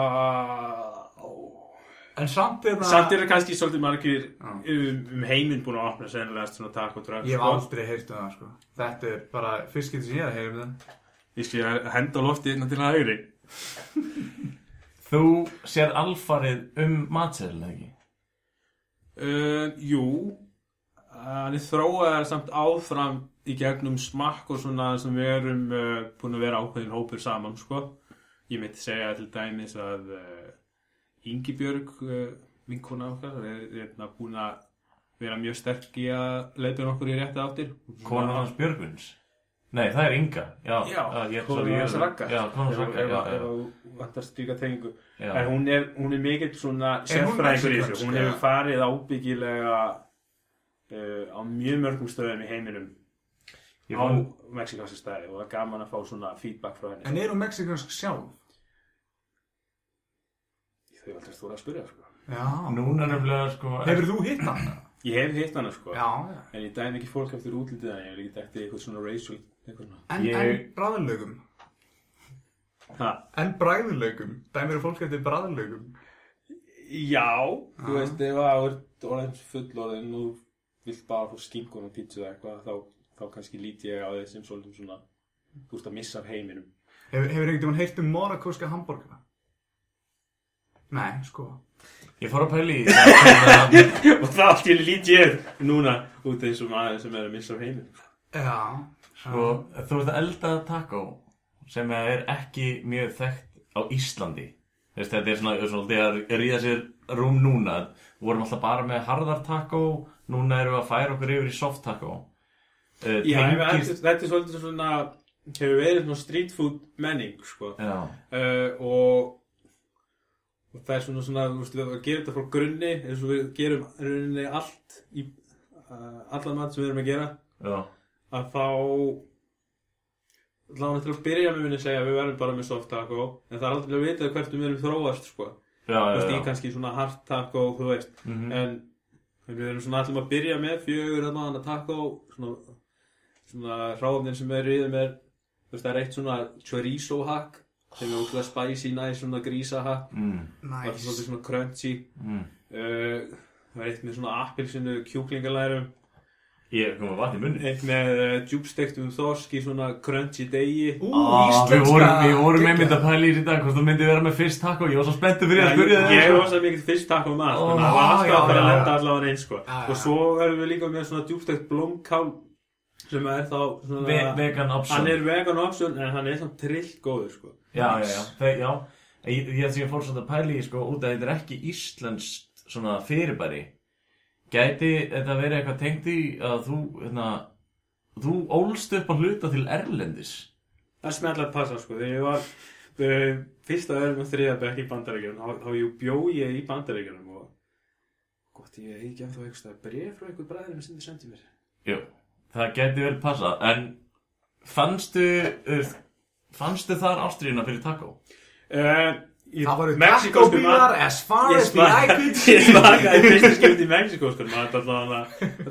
Speaker 3: En samt er það
Speaker 4: Samt eru kannski svolítið margir um, um heiminn búin að opna sennilega svona takk og drögg
Speaker 3: Ég hef aldrei heyrt um það sko. Þetta er bara fyrst getur sem ég er að heyra um það.
Speaker 4: Ég sé að henda á lofti hérna til hægri.
Speaker 1: Þú sér alfarið um matseðil, eða ekki?
Speaker 4: Uh, jú, hann er þróaðar samt áfram í gegnum smakk og svona sem við erum uh, búin að vera ákveðin hópur saman, sko. Ég myndi segja til dæmis að uh, Ingibjörg, uh, vinkona okkar, er, er hérna búin að vera mjög sterk í að leiðbjörn okkur í rétti áttir.
Speaker 1: Konan hans Björgvins? Nei, það er Inga. Já, ég-
Speaker 4: hans Ragga.
Speaker 1: Já, konan hans Ragga,
Speaker 4: ef- þú vantar
Speaker 1: já.
Speaker 4: En hún er, hún er mikill svona
Speaker 3: hún
Speaker 4: sérfræðingur í þessu. Hún hefur farið ábyggilega uh, á mjög mörgum stöðum í heiminum á
Speaker 1: fann,
Speaker 4: mexikanska stæði og það er gaman að fá svona feedback frá henni.
Speaker 3: En eru mexikansk sjálf?
Speaker 4: Þau er aldrei stóra að spyrja, sko.
Speaker 3: Já
Speaker 1: núna nefnilega, sko...
Speaker 3: Hefur þú hitt hann?
Speaker 4: Ég hef hitt hana, sko.
Speaker 3: Já, já
Speaker 4: En ég dæmi ekki fólk eftir útlitið hann, ég vil ekki dækti eitthvað svona racial, eitthvað svona.
Speaker 3: En,
Speaker 1: Ég-
Speaker 3: en bræðlögum
Speaker 4: Ha,
Speaker 3: En bræðlögum Dæmir fólk eftir bræðlögum
Speaker 4: já, þú
Speaker 3: Já.
Speaker 4: veist, ef það er orðin fullorðin og þú vilt bara fá skingun og pítsu eða eitthvað, þá, þá kannski lít ég á þeir sem svolítið svona, þú veist að missa af heiminum.
Speaker 3: Hefur, hefur einhvern veginn heyrt um morakóska hambúrgara? Nei, sko
Speaker 1: Ég fór að pæli í það.
Speaker 4: og það allt ég lít ég núna út eins og maður sem er að missa af heiminum.
Speaker 3: Já
Speaker 1: Sko, þú ert að elda taco sem er ekki mjög þekkt á Íslandi. Þú veist, þetta er svona, svona að ríða sér rúm núna. Við vorum alltaf bara með harðar taco, núna erum við að færa okkur yfir í soft taco. Uh,
Speaker 4: Já,
Speaker 1: tengist-
Speaker 4: þetta, þetta er svolítið svona, hefur verið svona street food menning, sko.
Speaker 1: Já,
Speaker 4: uh, og, og það er svona svona, þú veist, við að gera þetta frá grunni eins og við gerum rauninni allt í uh, allan mat sem við erum að gera.
Speaker 1: Já,
Speaker 4: að þá þá til að byrja með minni að segja að við verðum bara með soft taco en það er aldrei að vita hvert við erum þróast sko,
Speaker 1: já,
Speaker 4: þú veist, í
Speaker 1: já.
Speaker 4: kannski svona hard taco, þú veist,
Speaker 1: Mhm.
Speaker 4: en en við erum svona allum að byrja með fjögur að maður taco svona, svona hráfnir sem er í þeim er þú veist, það er eitt svona chorizo hack sem er óslega spicy, næs, svona grísa hack
Speaker 1: mm,
Speaker 4: það er
Speaker 3: Nice.
Speaker 4: svolítið svona crunchy.
Speaker 1: Mm.
Speaker 4: uh, það er eitt með svona appilsinu kjúklingalærum.
Speaker 1: Ég kom að vatn í munni
Speaker 4: eitt með uh, djúbstektum þorsk í svona crunchy degi.
Speaker 1: Ah, við vorum, við vorum
Speaker 3: geggjað.
Speaker 1: einmitt að pæla í þetta hvort þú myndi vera með fyrst takk og ég var svo spenntur fyrir að spyrja
Speaker 4: ég
Speaker 1: þig
Speaker 4: var svo mikið fyrst takk
Speaker 1: Ó,
Speaker 4: þannig að það var alltaf að fara að lenda allavega eins sko. Og svo erum við líka með svona djúbstekt blómkál sem er þá svona
Speaker 1: Ve Vegan option.
Speaker 4: Hann er vegan option en hann er svona trill góður sko.
Speaker 1: Já, já, já, Þe, já. Ég, ég, ég fór svona að pæla í sko, út að þetta er ekki íslenskt svona fyrirbæri. Gæti þetta verið eitthvað tengt í að þú, hérna, þú ólst upp að hluta til Erlendis?
Speaker 4: Það smellar að passa sko. þegar ég var uh, fyrsta öðrum og þriða bekk í bandaríkjunum þá, þá ég í bandaríkjunum og gott ég ekki ennþá eitthvað bref frá einhver bræðurinn sem þið sendið mér.
Speaker 1: Jú, það gæti verið passa En fannstu, uh, fannstu þar ástriðina fyrir taco?
Speaker 4: uh, í
Speaker 3: Það voru takkóbílar as far
Speaker 4: Ég
Speaker 3: as the eye could
Speaker 4: ég
Speaker 3: see
Speaker 4: smakaði fyrstu skipti í Mexiko sko,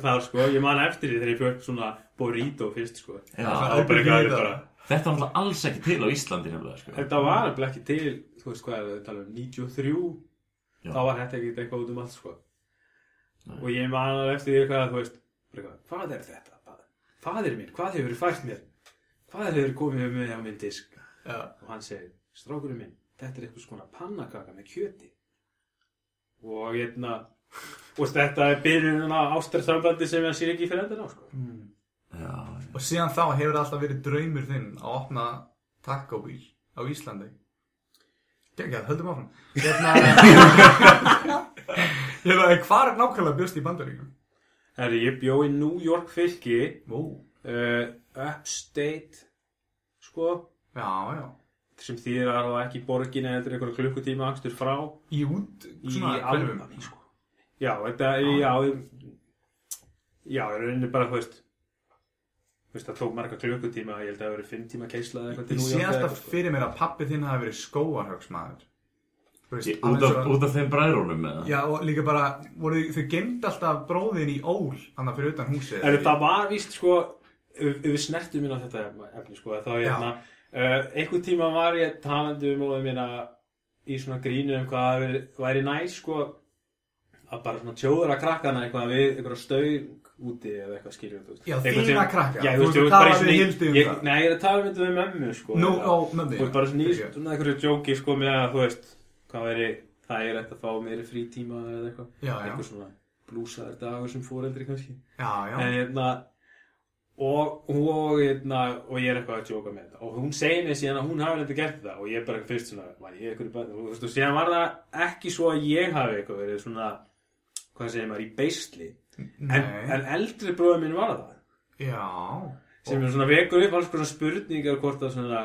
Speaker 4: það sko, ég man eftir því þegar ég fjöld svona burrito fyrst sko
Speaker 1: Já,
Speaker 4: Það var bara eitthvað alveg bara
Speaker 1: Þetta var náttúrulega alls ekki til á Íslandi nefnilega, sko.
Speaker 4: Þetta var alveg ekki til, þú veist hvað er það, tala um 93
Speaker 1: Já.
Speaker 4: þá var þetta ekki eitthvað út um allt sko
Speaker 1: Nei.
Speaker 4: og ég man alveg eftir því hvað, þú veist hvað er þetta? Hvað- Faðir minn, hvað hefur fært mér? Hvað hefur komið með á minn disk?
Speaker 3: Já.
Speaker 4: og hann segir, strákurinn minn þetta er eitthvað svona pannakaka með kjöti og hérna og þetta er byrjun á ástarsambandi sem ég sér ekki fyrir endan á sko.
Speaker 1: Já, já.
Speaker 3: Og síðan þá hefur alltaf verið draumur þinn að opna takkóbíl á Íslandi Gengjað, höldum áfram Hérna Hérna, hvar er nákvæmlega bjóst í bandaríkjum?
Speaker 4: Herri, ég bjó í New York fylki uh, upstate sko.
Speaker 3: Já, já.
Speaker 4: Sem þýðir að það ekki borgin eða eitthvað klukkutíma akstur frá.
Speaker 3: Í út, svona hverfum
Speaker 4: sko. já, þetta, já. já, ég rauninni bara, þú veist þú veist, það tók marga klukkutíma ég held að það hafi verið fimm tíma keisla eða eitthvað til
Speaker 3: Ég sé alltaf
Speaker 4: sko.
Speaker 3: fyrir mér að pappi þinn hafi verið skóarhauksmaður Þú veist,
Speaker 1: Út af,
Speaker 3: og-
Speaker 1: út af þeim bræðrónum með það
Speaker 3: Já, og líka bara, voru, þau gemd alltaf bróðin í ól, þannig fyrir utan húsið
Speaker 4: En það var víst sko ef við snertum inn á þetta efni sko þá
Speaker 3: Já.
Speaker 4: hérna uh, einhvern tíma var ég talandi um móðum mína í svona grínu um hvað væri- væri næs sko að bara svona tjóðra krakkana eitthvað við eitthvað stöng úti eða eitthvað skiljum þú veist.
Speaker 3: Já, þína krakka,
Speaker 4: Já,
Speaker 3: þú veist,
Speaker 4: veist,
Speaker 3: þú
Speaker 4: þú bara svona
Speaker 3: við
Speaker 4: í-
Speaker 3: Hildi um
Speaker 4: ég-
Speaker 3: það.
Speaker 4: Nei, ég er að tala myndið við mömmu sko
Speaker 3: Nú, ó, mömmu,
Speaker 4: Svona svona hvað væri það er eftir að fá meiri frítíma eða eitthvað? Eitthvað svona blúsaður dagur sem fóreldri kannski?
Speaker 3: Já, já.
Speaker 4: En hérna og, og, hérna, og ég er eitthvað að tjóka með þetta. Og hún segir mér síðan að hún hafi eitthvað gert það. Og ég er bara fyrst svona var ég eitthvað bara, og, þú veist, og síðan var það ekki svo að ég hafi eitthvað verið svona hvað segir maður, í beisli. En, en eldri bróður minn var það.
Speaker 3: Já.
Speaker 4: Sem er svona vekur upp alls konar spurningar hvort að svona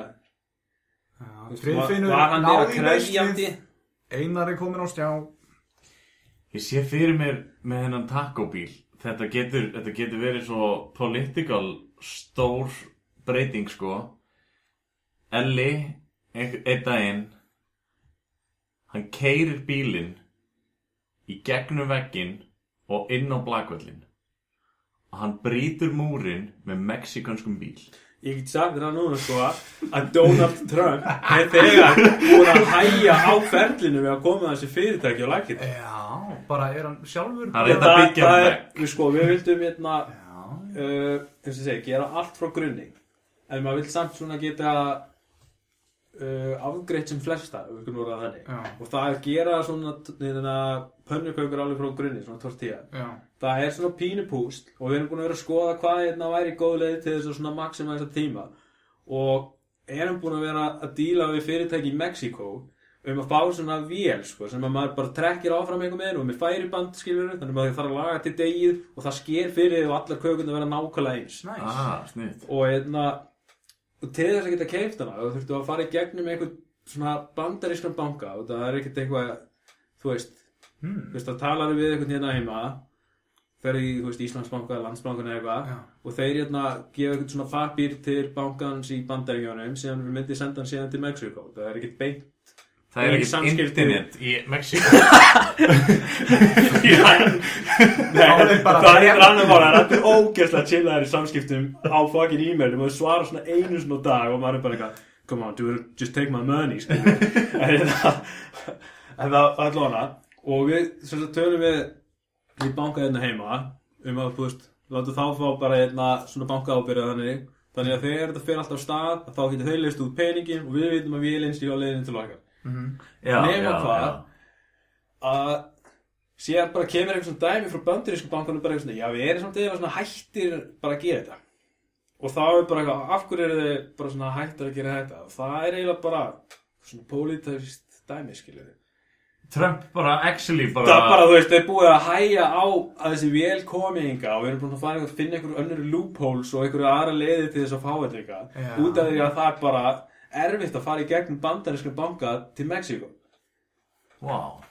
Speaker 3: Já,
Speaker 4: veist, var, var hann meira
Speaker 3: veislið. Einar er komin á stjá.
Speaker 1: Ég sé fyrir mér með hennan takkóbíl þetta getur, þetta getur verið svo political stór breyting sko. Elli einn daginn hann keirir bílinn í gegnum vegginn og inn á blakvöllin og hann brýtur múrin með mexikanskum bíl
Speaker 4: ég get sagt þér það núna sko að Donald Trump er þegar búin að hæja á ferlinu við að koma þessi fyrirtæki á lakið
Speaker 3: Já, bara er hann sjálfur
Speaker 4: það er,
Speaker 1: vegg.
Speaker 4: við sko, við vildum hérna
Speaker 3: Já,
Speaker 4: uh, gera allt frá grunni. En maður vill samt svona geta uh, afgreitt sem flesta að og það er gera svona hérna, pönnukaukur alveg frá grunni, svona tortilla.
Speaker 3: Já.
Speaker 4: Það er svona pínu púst og við erum búin að vera að skoða hvað hérna væri góð leið til þess að svona maxima þessa tíma. Og erum búin að vera að díla við fyrirtæki í Mexíkó um að fá svona vél sko, sem að maður bara trekkir áfram einhver með og með færiband skilur þannig að maður þarf að laga til degið og það sker fyrir og allar kökund að vera nákvæmlega eins.
Speaker 3: Næs
Speaker 1: Ah,
Speaker 4: og hérna og til þess að geta keift hana þú þurftu að fara í gegnum einhvern svona bandarískan banka og það er ekkert eitthvað þú veist,
Speaker 3: hmm.
Speaker 4: þú veist að talar við einhvern hérna heima ferði í, veist, Íslandsbanka eða Landsbankan eða eitthvað
Speaker 3: Já,
Speaker 4: og þeir hérna gefa einhvern svona papír til bankans í bandaríkjónum sem við myndið senda hann síðan til Mexiko það er ekkert beint
Speaker 1: Það er
Speaker 4: Í
Speaker 1: ekkert
Speaker 4: samskipti-
Speaker 1: internet í
Speaker 2: bara
Speaker 4: Það er annar mál, það er allir ógeðslega chillaðir í samskiptum á fucking e-mailum og þau svara svona einu svona dag og maður er bara eitthvað come on, dude, just take my money við. en það er lóna og við tölum við í banka hérna heima um að, þú veist, láta þá fá bara hérna svona banka ábyrða þannig. Þannig að þegar þetta fyrir alltaf af stað þá getur þau leist út peningin og við veitum að við erum á leiðin til okkar Nema hvað? að síðan bara kemur eitthvað svona dæmi frá bandarísku bankanum bara eitthvað svona, já við erum samt eða svona hættir bara að gera þetta. Og þá er bara eitthvað, af hverju eru þið bara svona hættir að gera þetta? Og það er eiginlega bara svona pólitískt dæmi skilur við
Speaker 1: Trump bara, actually bara
Speaker 4: það bara, þú veist, þau búið að hæja á að þessi vel komi hinga og við erum búin að fara að finna einhverju önnur loopholes og einhverju aðra leiði til þess að fá þetta eitthvað. Út af því að það bara erfitt að fara í gegnum bandarísku banka til Mexíko
Speaker 1: Wow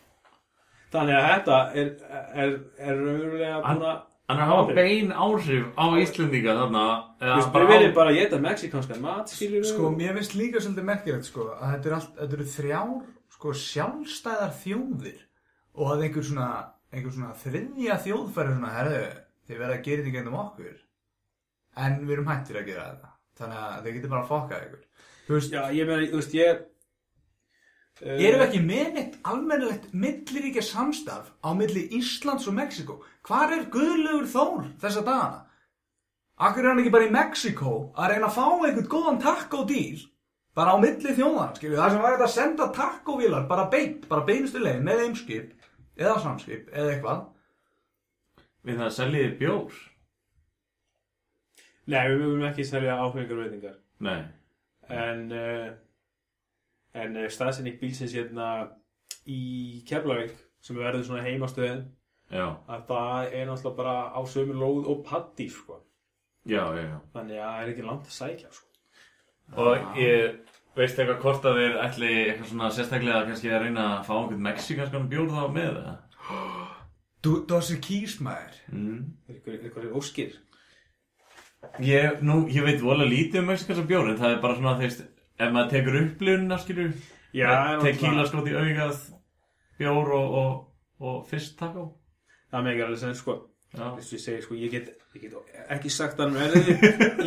Speaker 4: Þannig að þetta er, er, er raunverulega búin að
Speaker 1: Hann er að hafa bein áhrif á Íslendinga þarna
Speaker 4: Þú veist, við verðum bara að geta mexikanskan mat, skilur við
Speaker 2: Sko, mér finnst líka svolítið merkilegt sko að þetta, er allt, þetta eru þrjár sko sjálfstæðar þjóðir og að einhver svona, einhver svona þriðja þjóðfæri svona, herðu, þið verða að gera þetta gennum okkur. En við erum hættir að gera þetta. Þannig að þið getur bara að fokka ykkur. Þú veist,
Speaker 4: Já, ég meina, þú veist, ég uh,
Speaker 2: erum við ekki með neitt almennilegt milliríkja samstaf á milli Íslands og Mexiko hvar er Guðlaugur Þór þessa dagana? Akkur er hann ekki bara í Mexiko að reyna að fá einhvern góðan taco deal bara á milli þjóðan, skilju, það sem var þetta að senda tacovílar bara beint, bara beinustu leið með eimskip eða samskip eða eitthvað.
Speaker 1: Við það seljiði bjór.
Speaker 4: Nei, við mögum ekki selja áfengar veitingar.
Speaker 1: Nei
Speaker 4: En uh, En uh, staðsending bílsins hérna í Keflavík sem verður svona heimastöðin
Speaker 1: Já,
Speaker 4: að það er náttúrulega bara á sömu lóð og paddi, sko.
Speaker 1: Já, já, já.
Speaker 4: Þannig að það er ekki langt að sækja, sko.
Speaker 1: Og ég veist eitthvað hvort að þeir ætli eitthvað svona sérstaklega kannski að reyna að fá einhvern mexikanskan bjór þá með það
Speaker 2: Du, Dossi Kísmæður
Speaker 1: mm.
Speaker 4: Eitthvað, eitthvað óskir
Speaker 1: Ég, nú, ég veit vola lítið um mexikanska bjór en það er bara svona, þeist, ef maður tekur upplifuna, skilur.
Speaker 4: Já,
Speaker 1: Tequila skot í augað, bjór og, og, og fisk taco.
Speaker 4: Það megar alveg sem, sko.
Speaker 1: Já,
Speaker 4: Þess að ég segi, sko, ég get, ég get ekki sagt hann verði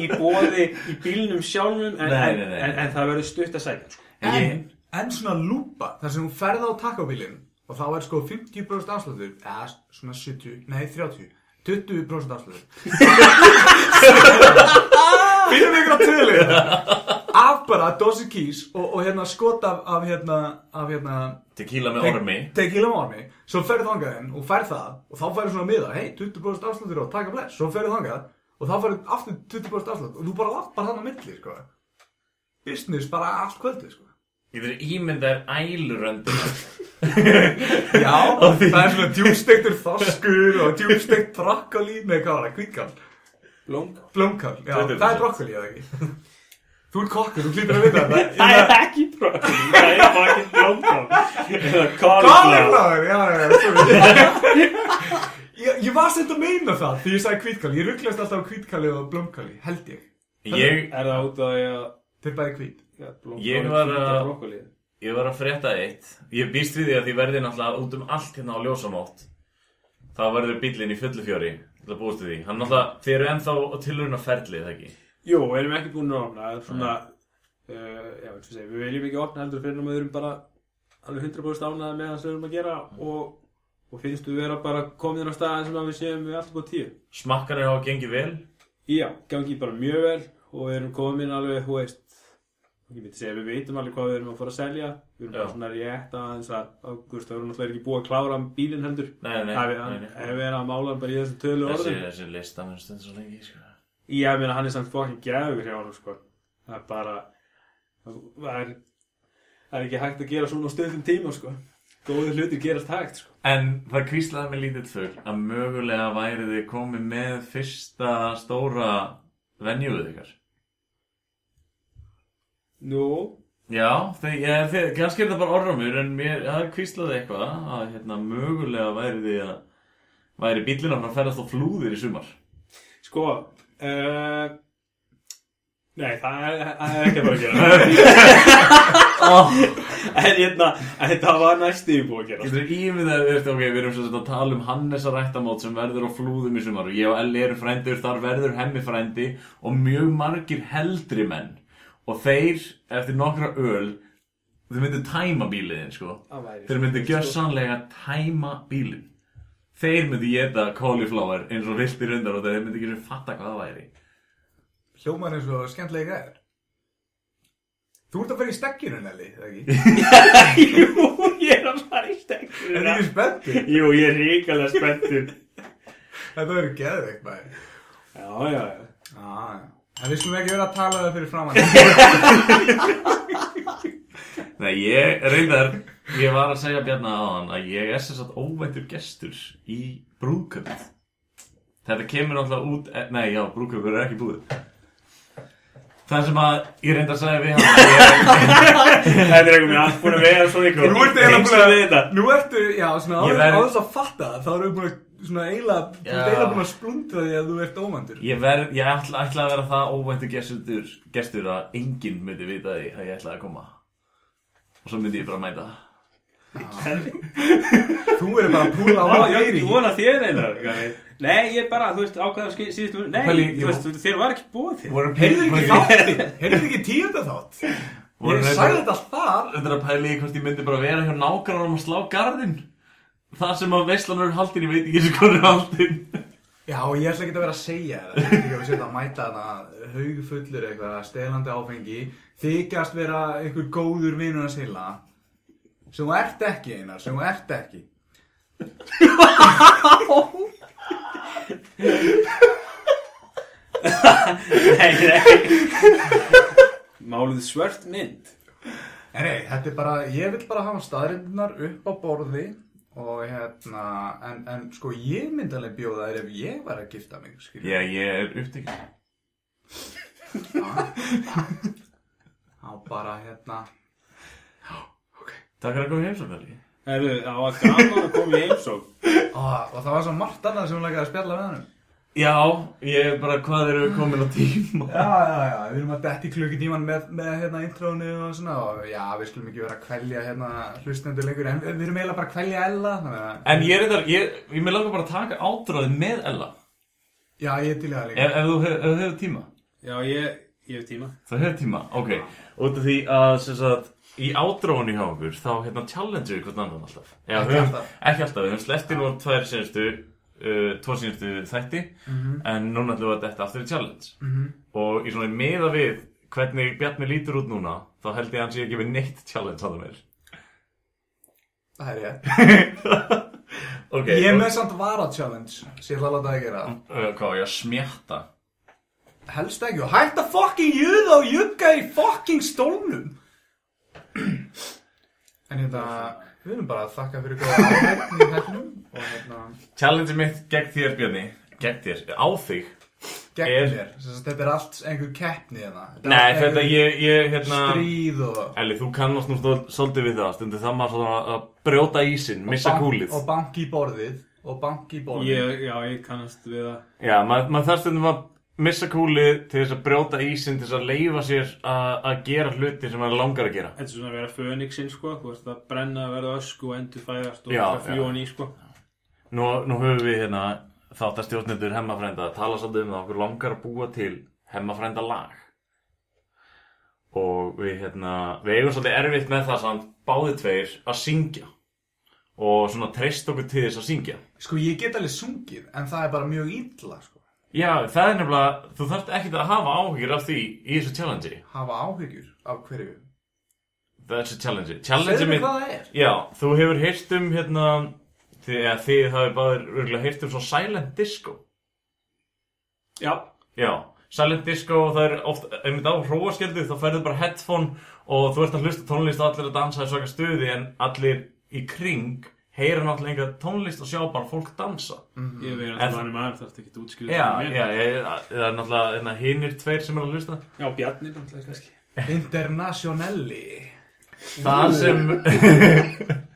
Speaker 4: í bóði í bílnum sjálfum en,
Speaker 1: Nei,
Speaker 4: en,
Speaker 1: nei, nei.
Speaker 4: en, en það verður stutt að sækja, sko.
Speaker 1: en
Speaker 2: en,
Speaker 1: ég,
Speaker 2: en svona lúpa þar sem hún ferða á tacobílinn og þá er sko 50% afsláttur eða svona 70, nei 30 20% afsláttur finnum ykkur að tölu af bara Dossi Kís og, og hérna skot af, af hérna af hérna
Speaker 1: tequila með ormi.
Speaker 2: tequila með ormi. Svo ferðu þangað inn og ferð það og þá ferðu svona miða, hei 20% afsláttur og taka bless, svo ferðu þangað og þá ferðu aftur 20% afsláttur og þú bara lappar þannig á milli sko. Business bara allt kvöldi sko
Speaker 1: Ég þeir ímyndar æluröndina.
Speaker 2: Já, það er svona djúbstektur þorskur og djúbstekt brokkoli með hvað var það, kvítkall,
Speaker 4: Blómkál.
Speaker 2: blómkall, já,
Speaker 1: 20%.
Speaker 2: það er brokkoli eða ekki? Þú ert kokkur, þú hlýtur að vita þetta.
Speaker 4: Það er ekki brókoli, það er ekki cauliflower.
Speaker 2: Káliflaður, já, já, já, Ég, ég var sett að meina það því ég sagði kvítkall, ég rugglast alltaf á kvítkalli og blómkalli, held ég.
Speaker 1: Ég,
Speaker 4: Er það út af að
Speaker 2: Þeir bæði kvít
Speaker 4: ja,
Speaker 1: Ég var að- ég var að frétta eitt. Ég býst við því að því verði náttúrulega út um allt hérna á ljósamót. Þá verður bíllinn í fullu fjöri Það búist því. Hann náttúrulega, þið eru ennþá á tilurinn á ferlið, það ekki?
Speaker 4: Jú, erum ekki búin að opna, svona, uh, já, segja, við viljum ekki opna heldur fyrir að við erum bara alveg 100% ánæða með það sem við erum að gera og, og finnst við vera bara komin á staðan sem að við séum við alltaf búið tíu.
Speaker 1: Smakkarnir hafa gengið vel?
Speaker 4: Já, gangi bara mjög vel og við erum komin alveg, þú veist, ég myndi segja, við veitum alveg hvað við erum að fara að selja, við erum bara svona rétt aðeins að, það erum náttúrulega ekki búið að klára bílinn heldur. Ef við erum að mála bara í þessu tölu orðin.
Speaker 1: þessi lista mun stund svo lengi sko.
Speaker 4: Ég meina, hann er samt fokkin gæður hjá hann, sko. Það er bara, það er, það er ekki hægt að gera svona stöðum tíma, sko. Góði hlutir gerast hægt, sko.
Speaker 1: En það kvíslaði með lítill fugl að mögulega væri þið komið með fyrsta stóra venjúið ykkar
Speaker 4: Nú,
Speaker 1: Já, ég, þeir, kannski er það bara orðramur en mér, það kvíslaði eitthvað að hérna, mögulega væri því að væri bílinn að fara að ferðast á flúðir í sumar.
Speaker 4: Sko, uh, nei, það er, það er ekki að fara að gera. En hérna, en þetta var næstu í búið að gera
Speaker 1: Getur ímyndað, veist, ok, við erum svo að tala um Hannesar rættamót sem verður á flúðum í sumar og ég og Elli eru frændur, þar verður hemmi frændi og mjög margir heldri menn og þeir, eftir nokkra öl þeir myndu tæma bíliðin, sko
Speaker 4: Það væri
Speaker 1: þeir myndu gjörsanlega tæma bílinn þeir myndu geta cauliflower eins og viltir undar og þeir myndu ekki sem fatta hvað það væri
Speaker 2: Hljómar eins og skemmtilega gæður. Þú ert að fara í stekkinu, Nelly, eða ekki?
Speaker 4: Jú, ég er að fara í stekkur
Speaker 2: Er það ekki spenntur?
Speaker 4: Jú, ég er ríkalega spenntur
Speaker 2: Þetta verður geðveikt, bæði.
Speaker 4: Já, já, já
Speaker 2: Já, já. En við skulum ekki vera að tala það fyrir framann.
Speaker 1: Nei, ég reyndar, ég var að segja Bjarna aðan að ég er sem sagt óvæntur gestur í brúðköpið. Þetta kemur náttúrulega út, e, nei já, brúðköpið er ekki búið. Það sem að ég reyndar að segja við hann að ég,
Speaker 4: Þetta er eitthvað mér allt búin að vera svo ykkur
Speaker 2: Nú ertu já, svona áður þess að fatta það, þá erum við búin að, svona eiginlega, þú ert eiginlega búin að splundra því að þú ert ómæntur.
Speaker 1: ég verð, ég ætla, ætla að vera það óvæntur gestur, gestur að enginn myndi vita því að ég ætlaði að koma. Og svo myndi ég bara mæta.
Speaker 2: Þú verður bara að púla á það
Speaker 4: ég
Speaker 2: meiri.
Speaker 4: ekki vona þér einar Nei, ég bara, þú veist, ákveða skil- síðustu Nei,
Speaker 1: Pæli,
Speaker 4: þú veist, þér var ekki búið þér
Speaker 2: Heyrðu ekki þáttinn, heyrðu ekki tíunda þátt. Ég sagði þetta þar.
Speaker 1: Þetta er að pæli í ég myndi bara vera hjá nágrannar að slá garðinn. Það sem að veislan er haldin, ég veit ekki eins og hvað er haldin.
Speaker 2: Já, ég ætla ekki að vera að segja það. Ég ætla ekki að mæta þarna haugfullur eitthvað, stelandi áfengi, þykjast vera einhver góður vinur að sila, sem þú ert ekki einar, sem þú ert ekki.
Speaker 4: Nei, nei Máluð svört mynd
Speaker 2: En nei, þetta er bara, ég vil bara hafa staðrindunar upp á borði og hérna, en, en sko ég myndi alveg bjóða þær ef ég var að gifta mig, skilja.
Speaker 1: Já, ég er upptekinn.
Speaker 2: Þá bara hérna,
Speaker 1: Takk fyrir að koma í heimsóknarli.
Speaker 4: Herru, það var gaman að koma í heimsók
Speaker 2: og, og það var svo margt annað sem hún leikaði að spjalla með hennum.
Speaker 1: Já, ég er bara, hvað eru komin á tíma?
Speaker 2: Já, já, já, við erum að detti klukkutíman með, með hérna intrónu og svona og já, við skulum ekki vera að kvelja hérna hlustendur lengur en við, við erum eiginlega bara að kvelja Ella þannig að,
Speaker 1: En ég er þetta, ég, ég með langar bara að taka átráðið með Ella.
Speaker 2: já, ég er til það líka
Speaker 1: Ef, ef þú hef- ef þú hefur tíma.
Speaker 4: Já, ég, ég hef tíma
Speaker 1: Það hefur tíma, ok. Út af því að, sem sagt, í átráðinu hjá okkur, þá hérna challenge við hvern annan alltaf. Já,
Speaker 2: Ekki
Speaker 1: við
Speaker 2: alltaf.
Speaker 1: Ekki alltaf, uh, tvo senstu þætti, en núna ætlum við að þetta aftur í challenge.
Speaker 2: Mhm.
Speaker 1: Og í svona meða við hvernig Bjarni lítur út núna, þá held ég að hann sé ekki við neitt challenge að það meir.
Speaker 2: Það er ég
Speaker 1: Ok,
Speaker 2: Ég með samt vara challenge sem ég ætla að láta það gera
Speaker 1: Uh, hvað, ég að smjatta
Speaker 2: Helst ekki hætt að fucking juða og jugga í fucking stólnum En þetta, við erum bara að þakka fyrir góða áhættin í hættinum og hérna,
Speaker 1: Challenge mitt gegn þér, Bjarni. Gegn þér, á þig.
Speaker 2: Gegn
Speaker 1: Er-
Speaker 2: þér Sem sagt, Þetta er allt einhver keppni hérna. Þetta er
Speaker 1: Nei, þetta, ég, ég, hérna
Speaker 2: Stríð og
Speaker 1: Elli, þú kannast nú svolítið við það. Stundu það maður svona að brjóta ísinn Missa
Speaker 2: bank-
Speaker 1: kúlið.
Speaker 2: Og banki í borðið Og banki í borðið.
Speaker 4: Ég, Já, ég kannast við það.
Speaker 1: Já, maður mað þarf stundum að missa kúlið Til þess að brjóta ísinn Til þess að leifa sér að að gera hluti sem maður langar að gera.
Speaker 4: Þetta er svona að vera fönixinn, sko að brenna, verða ösku og endur fæðast og það fljón í, sko.
Speaker 1: Nú, nú höfum við hérna Þáttastjórnendur hemmafrænda að tala svolítið um það Okkur langar að búa til hemmafrænda lag. Og við hérna Við eigum svolítið erfitt með það samt Báðið tveir að syngja. Og svona treyst okkur til þess að syngja.
Speaker 2: Sko ég get alveg sungið En það er bara mjög illa sko
Speaker 1: Já, það er nefnilega Þú þarft ekkert að hafa áhyggjur af því Í þessu challenge
Speaker 2: Hafa áhyggjur af hverju?
Speaker 1: Þessu challenge Challenge
Speaker 2: Segðu mér
Speaker 1: mitt
Speaker 2: hvað það er.
Speaker 1: Já, þú hefur heyrt um hérna Þið, ja, þið hafið örgulega heyrt um svo silent disco.
Speaker 4: Já,
Speaker 1: Já, silent disco og það er oft einmitt á hróaskjöldu þá færðu bara headphone og þú ert að hlusta tónlist og allir að dansa í svaka stuði en allir í kring heyra náttúrulega enga tónlist og sjá bara fólk dansa.
Speaker 4: Ég veit að það er maður Það er ekki
Speaker 1: já, ég, það er náttúrulega hérna, hinnir tveir sem er að hlusta.
Speaker 4: Já, Bjarni, náttúrulega, kannski.
Speaker 2: Internationelli.
Speaker 1: Það sem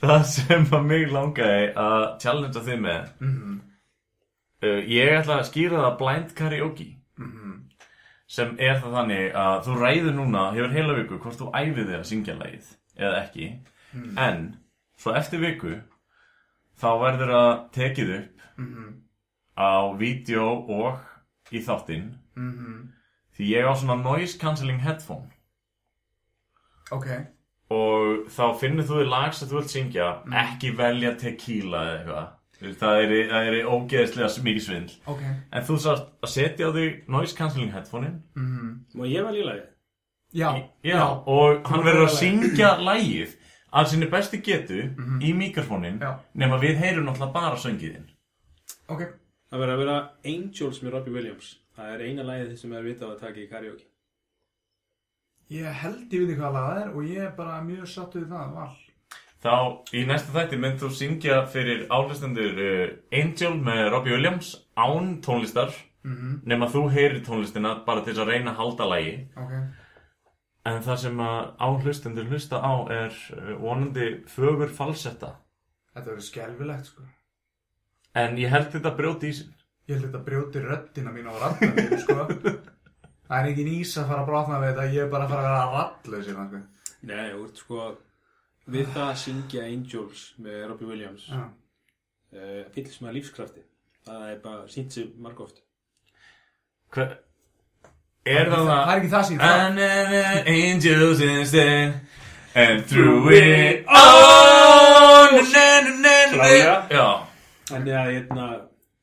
Speaker 1: Það sem að mig langaði að challengea þið með uh, Ég ætla að skýra það blind karaoke. Sem er það þannig að þú ræður núna, hefur heila viku hvort þú æfið þig að syngja lagið eða ekki. En svo eftir viku þá verður að tekið upp á vídeo og í þáttinn. Því ég á svona noise cancelling headphone.
Speaker 2: Ok,
Speaker 1: og þá finnur þú þér lag sem þú vilt syngja ekki velja tequila eða eitthvað. Það er, það er ógeðslega mikið svindl.
Speaker 2: Ok.
Speaker 1: En þú sást að setja á þig noise cancelling headphonein?
Speaker 4: Má ég velja lagið?
Speaker 2: Já,
Speaker 1: Já, og hann verður að syngja lægið að sinni besti getu í mikrofónin nema við heyrum náttúrulega bara söngiðinn
Speaker 2: ok.
Speaker 4: Það verður að vera Angels með Robbie Williams. Það er eina lagið sem er vitað að taka í karaoke.
Speaker 2: Ég held ég veit ekki hvað það er og ég er bara mjög sattu við það val
Speaker 1: Þá í næsta þætti mynd þú syngja fyrir álustendur uh, Angel með Robbie Williams án tónlistar. Nema þú heyrir tónlistina bara til þess að reyna að halda lægi
Speaker 2: Ok
Speaker 1: en það sem að áhlustendur hlusta á er uh, vonandi fögur falsetta.
Speaker 2: Þetta verður skelfilegt sko.
Speaker 1: En ég held þetta brjóti í sin
Speaker 2: Ég held þetta brjóti röddina mín á rattan sko. Það er ekki nýs að fara að brotna við þetta Ég er bara að fara að vera rattlaus hérna sko.
Speaker 4: Nei, ert sko við það að syngja Angels með Robbie Williams.
Speaker 2: Já.
Speaker 4: uh, fyllst með lífskrafti. Það er bara sínt sig margóft
Speaker 1: Hver, er það
Speaker 2: Það er ekki það sem ég þarf.
Speaker 1: And then angels instead And through it all
Speaker 4: Klárlega.
Speaker 1: Já.
Speaker 4: Þannig að hérna,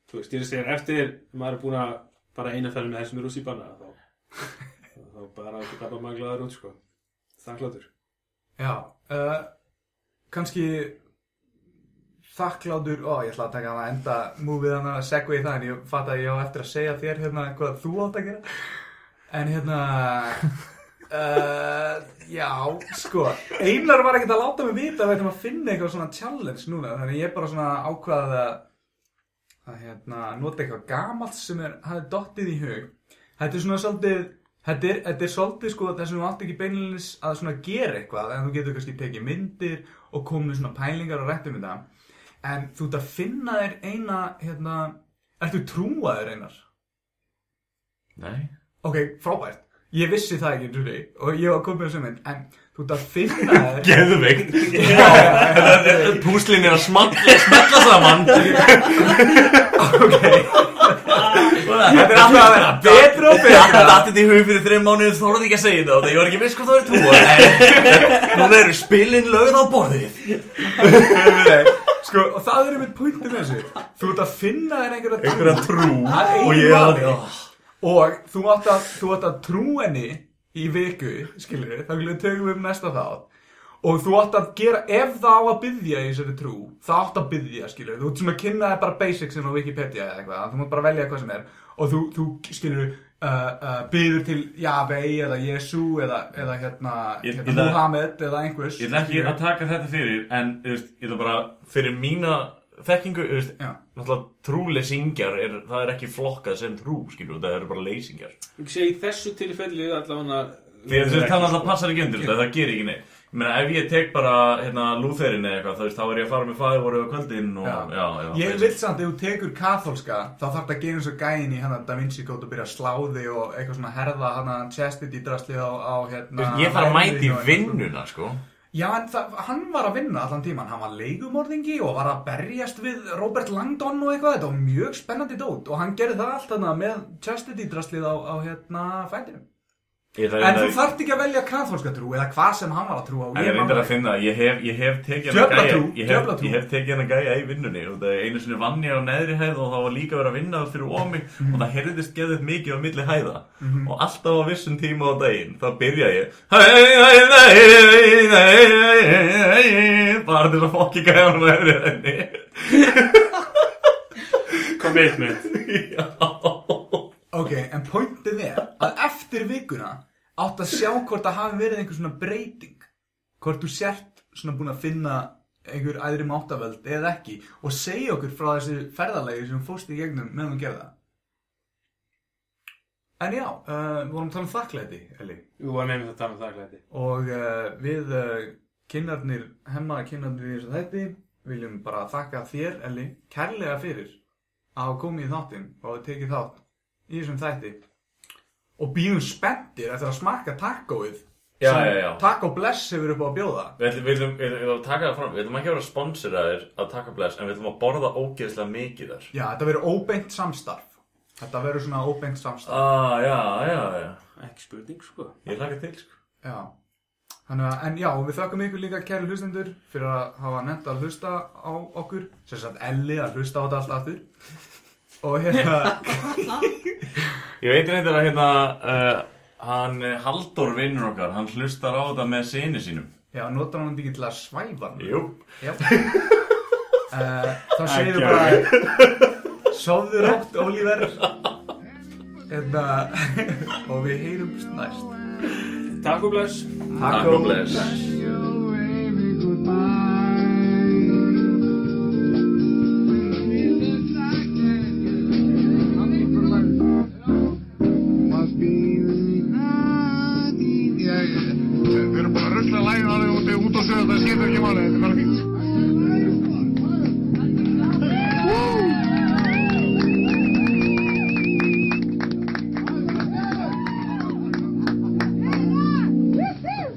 Speaker 4: þú veist, ég er að segja eftir maður er búin að bara eina ferð með þessum rússipanna þá, þá bara ekki kappa maður glæður út sko. Þakkláttur
Speaker 2: Já, uh, kannski þakklátur, ó ég ætla að taka það að enda múfið hann að segja í það en ég fatt að ég á eftir að segja þér hérna hvað þú átt að gera en hérna uh, já, sko Einar var ekkert að láta mig vita að við ætlum að finna eitthvað svona challenge núna þannig ég bara svona ákvaði að að hérna nota eitthvað gamalt sem er, hafði dottið í hug. Þetta er svona svolítið Þetta er, þetta er svolítið sko þess að þú átt ekki beinlinis að svona gera eitthvað en þú getur kannski tekið myndir og komið svona pælingar og rætt um þetta. En þú ert að finna þér eina hérna, ertu trúaður einar?
Speaker 1: Nei
Speaker 2: Ok, frábært, ég vissi það ekki trúi og ég var komið þessu mynd en þú ert að finna þér
Speaker 1: Geðveikt. Púslin er að smalla, smalla saman.
Speaker 2: Ok. Þetta er alltaf að vera betra og betra.
Speaker 1: Dattið í hug fyrir þreim mánuðið þóraði ekki að segja þetta ég var ekki viss hvað það er trúa Núna eru spilin lögð á borðið.
Speaker 2: Sko, og það er einmitt punktin með þessu. Þú ert að finna þér einhverja trú.
Speaker 1: Einhverja trú. Og ég að
Speaker 2: Og þú átt að, þú átt að trú henni í viku, skilur þá tökum við næsta þátt. Og þú átt að gera, ef það á að byggja í þessari trú, það átt að byggja, skilur þú ert sem að kynna þér bara basics inn á Wikipedia eða eitthvað, þú mátt bara velja hvað sem er. Og þú, þú skilur uh, uh, byður til Javei eða Jesu eða, eða hérna,
Speaker 1: Ég-
Speaker 2: hérna Muhammed eða einhvers
Speaker 1: Ég ætla ekki að taka þetta fyrir en ég ætla bara fyrir mína þekkingu, þú veist,
Speaker 2: Já.
Speaker 1: náttúrulega trúleysingjar er, það er ekki flokkað sem trú, skilur, það eru bara leysingjar.
Speaker 4: Ég segi í þessu tilfelli allavega
Speaker 1: Því að tala alltaf passar ekki undir þetta, það gerir ekki neitt. Ég meina, ef ég tek bara, hérna, lúþerin eða eitthvað, þú veist, þá er ég að fara með fæður voru á kvöldin og, já, já,
Speaker 2: Ég
Speaker 1: basically.
Speaker 2: vil samt, ef þú tekur katholska þá þarf það að gera eins og gæin í hana Da Vinci Code og byrja að slá þig og eitthvað svona herða hana chastity drastlið á, á hérna
Speaker 1: Ég þarf að mæti vinnuna, sko
Speaker 2: Já, en það, hann var að vinna allan tíman Hann var leigumorðingi og var að berjast við Robert Langdon og eitthvað. Þetta var mjög spennandi dót og hann gerði það allt hana með chastity drastlið á, á hérna fændinum En þú þarft ekki að velja katholska trú eða hvað sem hann var að trúa og
Speaker 1: En ég reyndar að finna, að ég hef, ég hef tekið hana
Speaker 2: Djöflatrú,
Speaker 1: gæja ég hef,
Speaker 2: djöflatrú.
Speaker 1: ég hef tekið hana gæja í vinnunni og það er einu sinni vann ég á neðri hæð og það var líka verið að vinna það fyrir omi
Speaker 2: Mhm.
Speaker 1: og það heyrðist geðið mikið á milli hæða og alltaf á vissum tíma á daginn þá byrja ég bara til að fokki gæja hann neðri hæðinni
Speaker 4: Commitment
Speaker 1: Já
Speaker 2: Ok, en pointið er að eftir vikuna átt að sjá hvort það hafi verið einhver svona breyting. Hvort þú sért svona búin að finna einhver æðri máttavöld eða ekki og segja okkur frá þessu ferðalegi sem þú fórst í gegnum meðan þú gerða En já, uh, við vorum að tala um þakklæti, Eli
Speaker 4: Þú var nefnir að tala um það glæti
Speaker 2: og uh, við uh, kynnarnir, hemma kynnarnir í þessu þætti viljum bara þakka þér, Eli, kærlega fyrir að hafa komið í þáttinn og tekið þátt í þessum þætti og býðum spenntir eftir að smakka tacoið
Speaker 1: Já,
Speaker 2: sem
Speaker 1: já, já.
Speaker 2: Taco Bless hefur upp á að bjóða
Speaker 1: Við ætlum, við ætlum, við ætlum að taka það fram, við ætlum ekki að vera sponsiraðir að taka bless, en við ætlum að borða ógeðslega mikið þar.
Speaker 2: Já, þetta verður óbeint samstarf Þetta verður svona óbeint samstarf
Speaker 1: Ah, já, já, já.
Speaker 4: Ekki spurning, sko.
Speaker 1: Ég hlaka til, sko.
Speaker 2: Já Þannig að, en já, við þökkum ykkur líka kæri hlustendur fyrir að hafa nefnt að hlusta á okkur sem sagt Elli að hlusta á þetta alltaf aftur og hérna
Speaker 1: Ég veit reyndar að hérna, uh, hann eh, Halldór vinnur okkar, hann hlustar á þetta með sinni sínum.
Speaker 2: já, notar hann ekki til að svæfa hann
Speaker 1: Jú.
Speaker 2: Uh, Þá segir við bara Sofðu rátt, Ólífer Hérna og við heyrumst næst
Speaker 4: Takk og bless.
Speaker 1: Takk og bless.